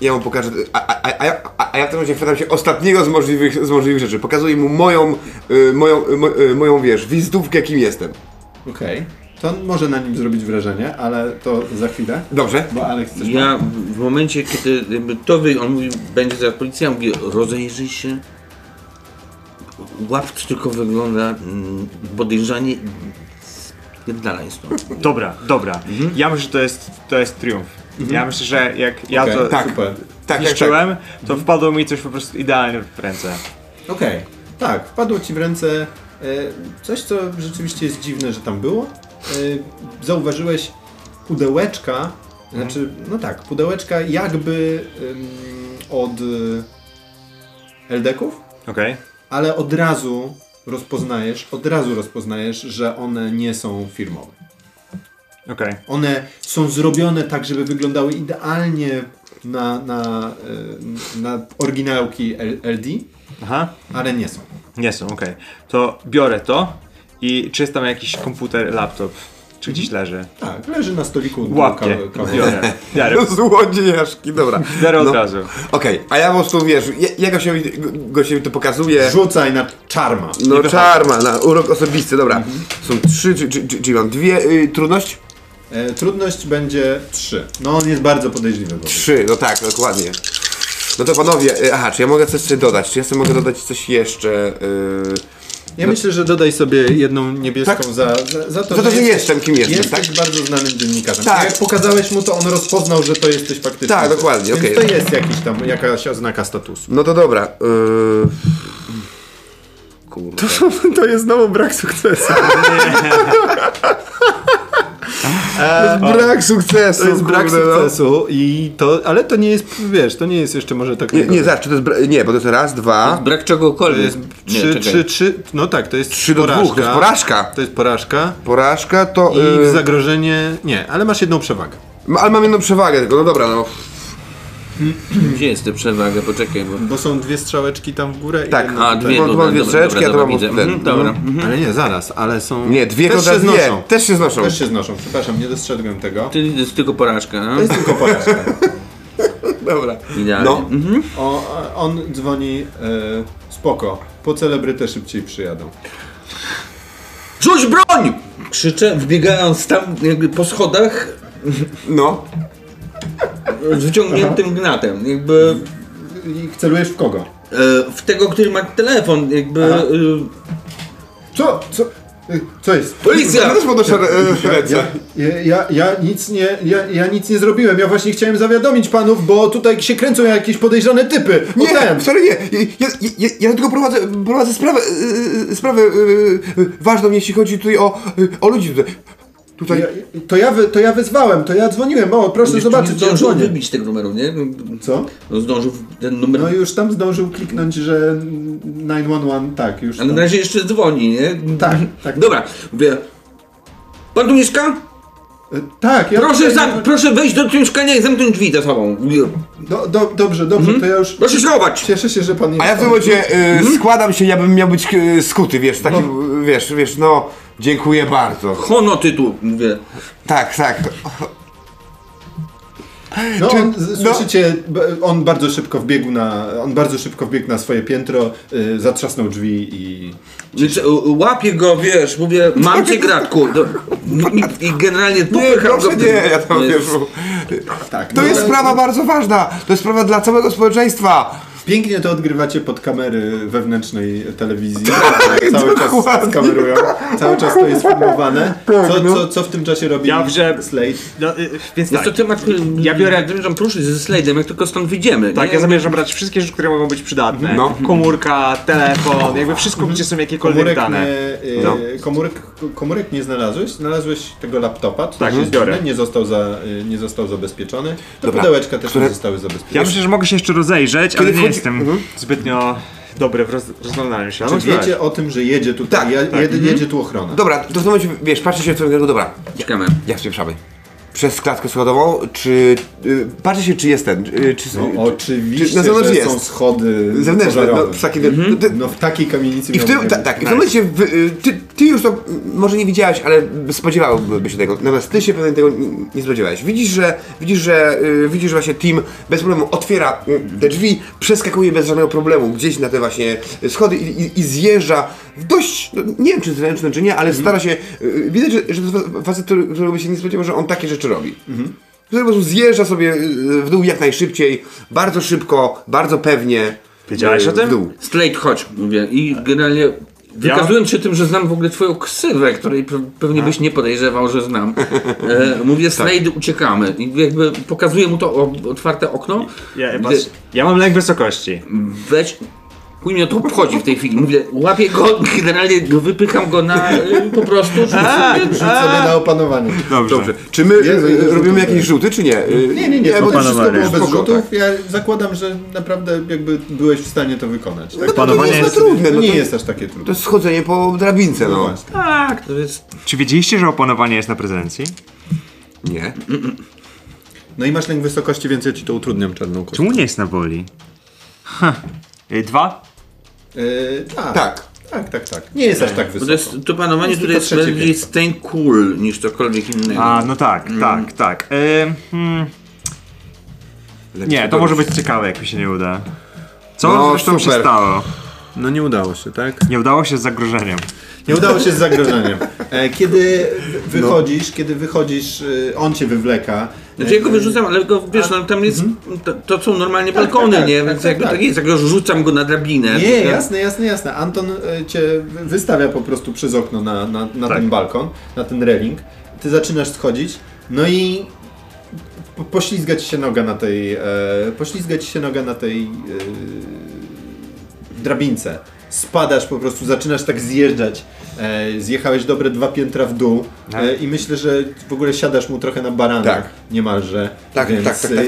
Ja mu pokażę, a, a, a, a, ja- a, ja w tym momencie chwytam się ostatniego z możliwych, z możliwych rzeczy. Pokazuję mu moją, y, moją, y, mo, y, moją, wiesz, wizytówkę, kim jestem. Okej. To on może na nim zrobić wrażenie, ale to za chwilę. Dobrze? Bo Alex coś. Ja w momencie, kiedy to wy, on mówi, będzie zaraz policja, ja mówię, rozejrzyj się. Łap tylko wygląda mm, podejrzanie. Dalej stąd. Dobra, dobra. Ja myślę, że to jest, to jest triumf. Ja myślę, że jak ja Okej, to tak. Super. Tak, tak, zniszczyłem, to wpadło mi coś po prostu idealnie w ręce. Okej, tak, wpadło ci w ręce e, coś, co rzeczywiście jest dziwne, że tam było. E, zauważyłeś pudełeczka, znaczy, no tak, pudełeczka jakby em, od e, LDK-ów, Okej. Ale od razu rozpoznajesz, od razu rozpoznajesz, że one nie są firmowe. Okej. One są zrobione tak, żeby wyglądały idealnie na, na, e, na oryginałki LD, Aha. ale nie są. Nie są, okej. To biorę to i czy jest tam jakiś komputer, laptop, czy gdzieś leży? Tak, leży na stoliku. Łapie, [LAUGHS] biorę. [LAUGHS] Złodziejaszki, dobra. biorę od No. razu. Okej, a ja po prostu, wiesz, ja, ja gościowi, gościowi to pokazuję. Rzucaj na czarma. No czarma, na urok osobisty, dobra. Są trzy, czy, czy, mam dwie, y, trudność? E, trudność będzie 3. No on jest bardzo podejrzliwy. Trzy, no tak, dokładnie. No to panowie, y, aha, czy ja mogę coś sobie dodać? Czy ja sobie mogę dodać coś jeszcze? Y, Ja myślę, że dodaj sobie jedną niebieską Tak. za, za, za to, Za to, że jestem, kim jestem, jesteś tak? bardzo znanym dziennikarzem. Tak. Jak pokazałeś mu, to on rozpoznał, że to jesteś faktycznie. Tak, dokładnie, Więc okej. to jest jakiś tam, jakaś oznaka statusu. no to dobra. Y, Kurde. [LAUGHS] To jest znowu brak sukcesu. [LAUGHS] [LAUGHS] Brak sukcesu. To jest brak kurde, no. sukcesu i to, ale to nie jest, wiesz, to nie jest jeszcze może tak... Nie, nie, zobacz, to jest, bra- nie, bo to jest raz, dwa, Brak To czegokolwiek. jest Nie, trzy, czekaj. trzy, trzy, no tak, to jest trzy do porażka. dwóch, to jest porażka. To jest porażka Porażka to... i y, zagrożenie, nie, ale masz jedną przewagę. ma- ale mam jedną przewagę tylko, no dobra, no. Gdzie jest ta przewaga? Poczekaj, bo... Bo są dwie strzałeczki tam w górę Tak. i jedna A, dwie, Mam- dobra, dwie dobra, strzeczki, dobra, a to dobra, Mhm, Dobra. no. mhm. Ale nie, zaraz, ale są... Nie, dwie też się znoszą. Też się znoszą. Też się znoszą, przepraszam, nie dostrzegłem tego. To jest tylko porażka, no? To jest tylko porażka. [LAUGHS] Dobra. Idealnie. No. Mhm. O, on dzwoni, e, spoko, po celebrytę szybciej przyjadą. Rzuć broń! Krzyczę, wbiegając tam jakby po schodach No. Z wyciągniętym gnatem. Jakby I celujesz w kogo? e, w tego, który ma telefon, jakby... Aha. E, Co? Co? Y, Co jest? policja! Ja też podnoszę e, ręce. Ja, ja, ja nic nie, ja, ja nic nie zrobiłem, ja właśnie chciałem zawiadomić panów, bo tutaj się kręcą jakieś podejrzane typy. Nie, Potem. sorry, nie. Ja, ja, ja, tylko prowadzę, prowadzę sprawę, e, sprawę e, e, ważną, jeśli chodzi tutaj o, e, o ludzi tutaj. Tutaj. Ja, to, ja wy, to ja wyzwałem, to ja dzwoniłem, o proszę zobaczyć, ja zdążył wybić tego numeru, nie? Co? No zdążył ten numer... No już tam zdążył kliknąć, że 911, tak, już tam. na razie jeszcze dzwoni, nie? Tak, tak. Dobra, mówię... Pan tu mieszka? Y, Tak, ja Proszę, tutaj- zam- proszę wejść do mieszkania i zamknąć drzwi za sobą. Do, do, dobrze, dobrze, to ja już Proszę schować! cieszę się, że pan jest. A ja w tym momencie e, składam się, ja bym miał być e, skuty, wiesz, taki, wiesz, wiesz, no, dziękuję bardzo. Hono tytuł, mówię. Tak, tak. No, Czy- on, no- słyszycie, on bardzo szybko wbiegł na, on bardzo szybko wbiegł na swoje piętro, y, zatrzasnął drzwi i... Więc, y, Łapię go, wiesz, mówię, mam cię gratku. Do, i, I generalnie Nie, popycham proszę go. nie, ja tam Nie, wiesz. Tak, To no, jest sprawa bardzo ważna. To jest sprawa dla całego społeczeństwa. Pięknie to odgrywacie pod kamery wewnętrznej telewizji. cały czas kamerują, cały czas to jest filmowane. Co, no. co, co w tym czasie robi Ja wziąłem- Slade? No, y, więc tak, co, ty masz, Ja biorę- zamierzam poruszyć ze slajdem, jak tylko stąd wyjdziemy. tak, nie? ja zamierzam brać wszystkie rzeczy, które mogą być przydatne. No. Komórka, telefon, jakby wszystko, gdzie są jakiekolwiek Komórek dane. nie, y, No. komórek, komórek nie znalazłeś, znalazłeś tego laptopa, to Tak, jest biorę. nie został, za, y, nie został zabezpieczony. To Dobra. pudełeczka też Które- nie zostały zabezpieczone. Ja myślę, że mogę się jeszcze rozejrzeć, ale Kiedy nie wchodzi- jestem Mhm. zbytnio dobry w roz... rozglądaniu się. Czy Ale wiecie o tym, że jedzie tutaj, Tak, ja, tak. jedy, jedzie tu ochrona? Dobra, to w tym momencie, wiesz, patrzę się w twoim kierunku, dobra. Czekamy. Jak spieprzamy? Przez klatkę schodową, czy... Y, patrzę się, czy jest ten, y, czy... No, czy- oczywiście, na zewnątrz że jest. są schody Zewnętrzne, no, w takiej... ty- No w takiej kamienicy I w tym, być. tak, i w tym momencie wy, y, ty, Ty już to może nie widziałeś, ale spodziewałby się tego. Natomiast ty się pewnie tego nie spodziewałeś. Widzisz, że widzisz, że y, widzisz, że właśnie Tim bez problemu otwiera te drzwi, przeskakuje bez żadnego problemu gdzieś na te właśnie schody i, i, i zjeżdża w dość, no, nie wiem czy zręczny czy nie, ale stara się, widać, że, że to jest facet, którego by się nie spodziewał, że on takie rzeczy robi. Który po prostu zjeżdża sobie y, w dół jak najszybciej, bardzo szybko, bardzo pewnie. Wiedziałeś y, o tym? W dół. Slate, chodź, mówię. I generalnie wykazując się tym, że znam w ogóle twoją ksywę, której pe- pewnie byś nie podejrzewał, że znam. [LAUGHS] E, mówię, Slade, uciekamy. I jakby pokazuję mu to otwarte okno. Ja, Gdy- patrz, ja mam lęk wysokości. Weź. Chuj mnie to obchodzi w tej chwili. Mówię, łapię go, generalnie go wypycham go na y, po prostu. rzucę sobie na opanowanie. Dobrze. Dobrze. Czy my Jezu, y, robimy jakieś rzuty, czy nie? Y, Nie, nie, nie, bo bo to to wszystko Opanowanie. było bez Spoko, rzutów. tak. Ja zakładam, że naprawdę jakby byłeś w stanie to wykonać. Tak? No to Panowanie nie jest jest- na trudne. No No nie to, jest aż takie to trudne. jest schodzenie po drabince, No no. właśnie. Tak, to jest. Czy wiedzieliście, że opanowanie jest na prezencji? Nie. No i masz lęk wysokości, więc ja ci to utrudniam czarną kością. Czemu nie jest na woli? Ha. Y, Dwa? Yy, tak. Tak. Tak, tak, tak. Nie jest aż tak Bo wysoko. to, jest, to panowanie Jest tutaj jest bardziej stain cool niż cokolwiek innego. A, no tak, tak, tak. Y, hmm, nie, to może być ciekawe, jak mi się nie uda. Co No, zresztą się super. stało? No nie udało się, tak? Nie udało się z zagrożeniem. Nie udało się z zagrożeniem. E, Kiedy wychodzisz, kiedy wychodzisz, y, on cię wywleka. Znaczy ja go wyrzucam, ale go, wiesz, no, tam jest, to, to są normalnie balkony, tak, nie? tak, Więc tak, jakby tak. tak jest, jak go rzucam go na drabinę. Nie, to- jasne, jasne, jasne. Anton e, cię wy- wystawia po prostu przez okno na, na, na Tak. ten balkon, na ten railing. Ty zaczynasz schodzić, no i po- poślizga ci się noga na tej, e, poślizga ci się noga na tej e, drabince. Spadasz po prostu, zaczynasz tak zjeżdżać. E, zjechałeś dobre dwa piętra w dół e, i myślę, że w ogóle siadasz mu trochę na baranach Tak. niemalże. Tak, więc, tak, tak, tak. e,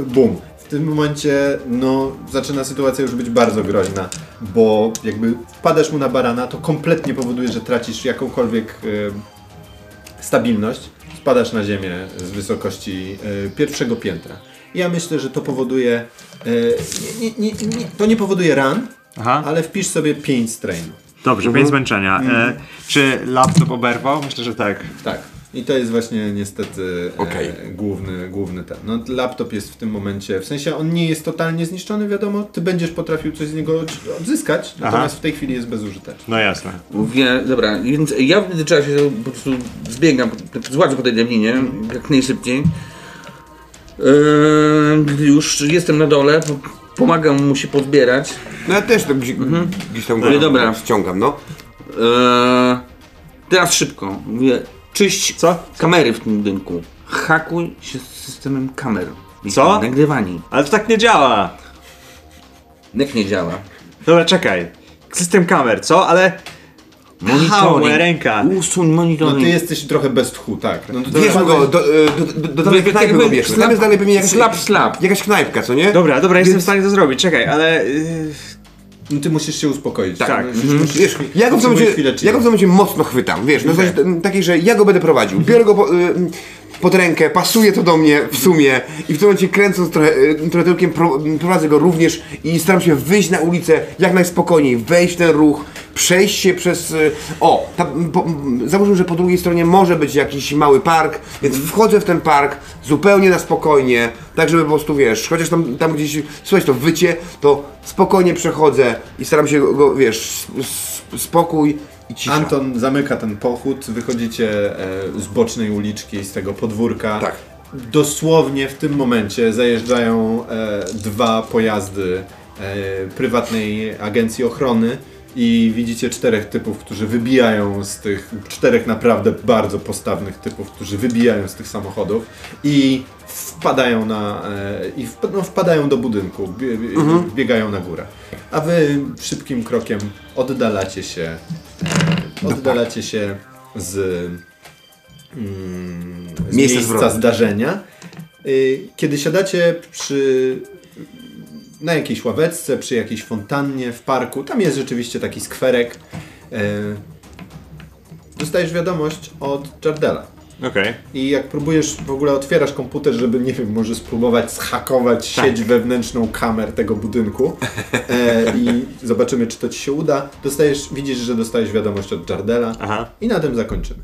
e, Bum. W tym momencie no, zaczyna sytuacja już być bardzo groźna, bo jakby wpadasz mu na barana, to kompletnie powoduje, że tracisz jakąkolwiek e, stabilność, spadasz na ziemię z wysokości e, pierwszego piętra. Ja myślę, że to powoduje, e, nie, nie, nie, to nie powoduje ran, Aha. ale wpisz sobie 5 strain. Dobrze, pięć zmęczenia. E, czy laptop oberwał? Myślę, że tak. Tak. I to jest właśnie niestety Okej. e, główny, główny ten. No, laptop jest w tym momencie, w sensie on nie jest totalnie zniszczony, wiadomo, ty będziesz potrafił coś z niego od- odzyskać, natomiast w tej chwili jest bezużyteczny. No jasne. Mówię, dobra, więc ja w międzyczasie po prostu zbiegam, złażę po tej drabinie, jak najszybciej. Eee, gdy już jestem na dole, po- pomagam mu się pozbierać. No ja też to gdzieś, gdzieś tam Ale dobra. ściągam, no. Eee, teraz szybko. Mówię, czyść Co? kamery w tym budynku. Hakuj się z systemem kamer. Co? Nagrywani. Ale to tak nie działa. Jak nie działa? Dobra, czekaj. System kamer, co? Ale... Moja ręka. Usuń No monitoring. ty jesteś trochę bez tchu, tak. No to Bierzmy go, do, do, do, do danej knajpy go jest dalej pewnie jakaś, slap, slap. jakaś knajpka, co nie? Dobra, dobra, jestem w stanie to zrobić, czekaj, ale... Yy, No ty musisz się uspokoić. Tak. Musisz, Mhm. musisz, Wiesz, ja go w momencie, ja go w momencie mocno chwytam, wiesz, no m, takiej, że ja go będę prowadził. Biorę go po, y, pod rękę, pasuje to do mnie w sumie i w tym momencie kręcąc trochę, y, trochę tyłkiem pro, prowadzę go również i staram się wyjść na ulicę jak najspokojniej, wejść w ten ruch, przejść się przez... y, O, tam, po, załóżmy, że po drugiej stronie może być jakiś mały park, więc wchodzę w ten park zupełnie na spokojnie, tak żeby po prostu, wiesz, chociaż tam, tam gdzieś słychać to wycie, to spokojnie przechodzę i staram się go, wiesz, spokój i cisza. Anton zamyka ten pochód, wychodzicie e, z bocznej uliczki, z tego podwórka. Tak. Dosłownie w tym momencie zajeżdżają e, dwa pojazdy e, prywatnej agencji ochrony i widzicie czterech typów, którzy wybijają z tych, czterech naprawdę bardzo postawnych typów, którzy wybijają z tych samochodów i wpadają na, e, i wp, no, wpadają do budynku, bie, bie, biegają na górę. A wy szybkim krokiem oddalacie się oddalacie się z, mm, z Miejsca zdarzenia. Y, Kiedy siadacie przy, na jakiejś ławeczce, przy jakiejś fontannie w parku, tam jest rzeczywiście taki skwerek, y, dostajesz wiadomość od Jardela. Okej. I jak próbujesz, w ogóle otwierasz komputer, żeby, nie wiem, może spróbować zhakować Tak. sieć wewnętrzną kamer tego budynku e, i zobaczymy, czy to ci się uda. Dostajesz, widzisz, że dostajesz wiadomość od Jardela Aha. i na tym zakończymy.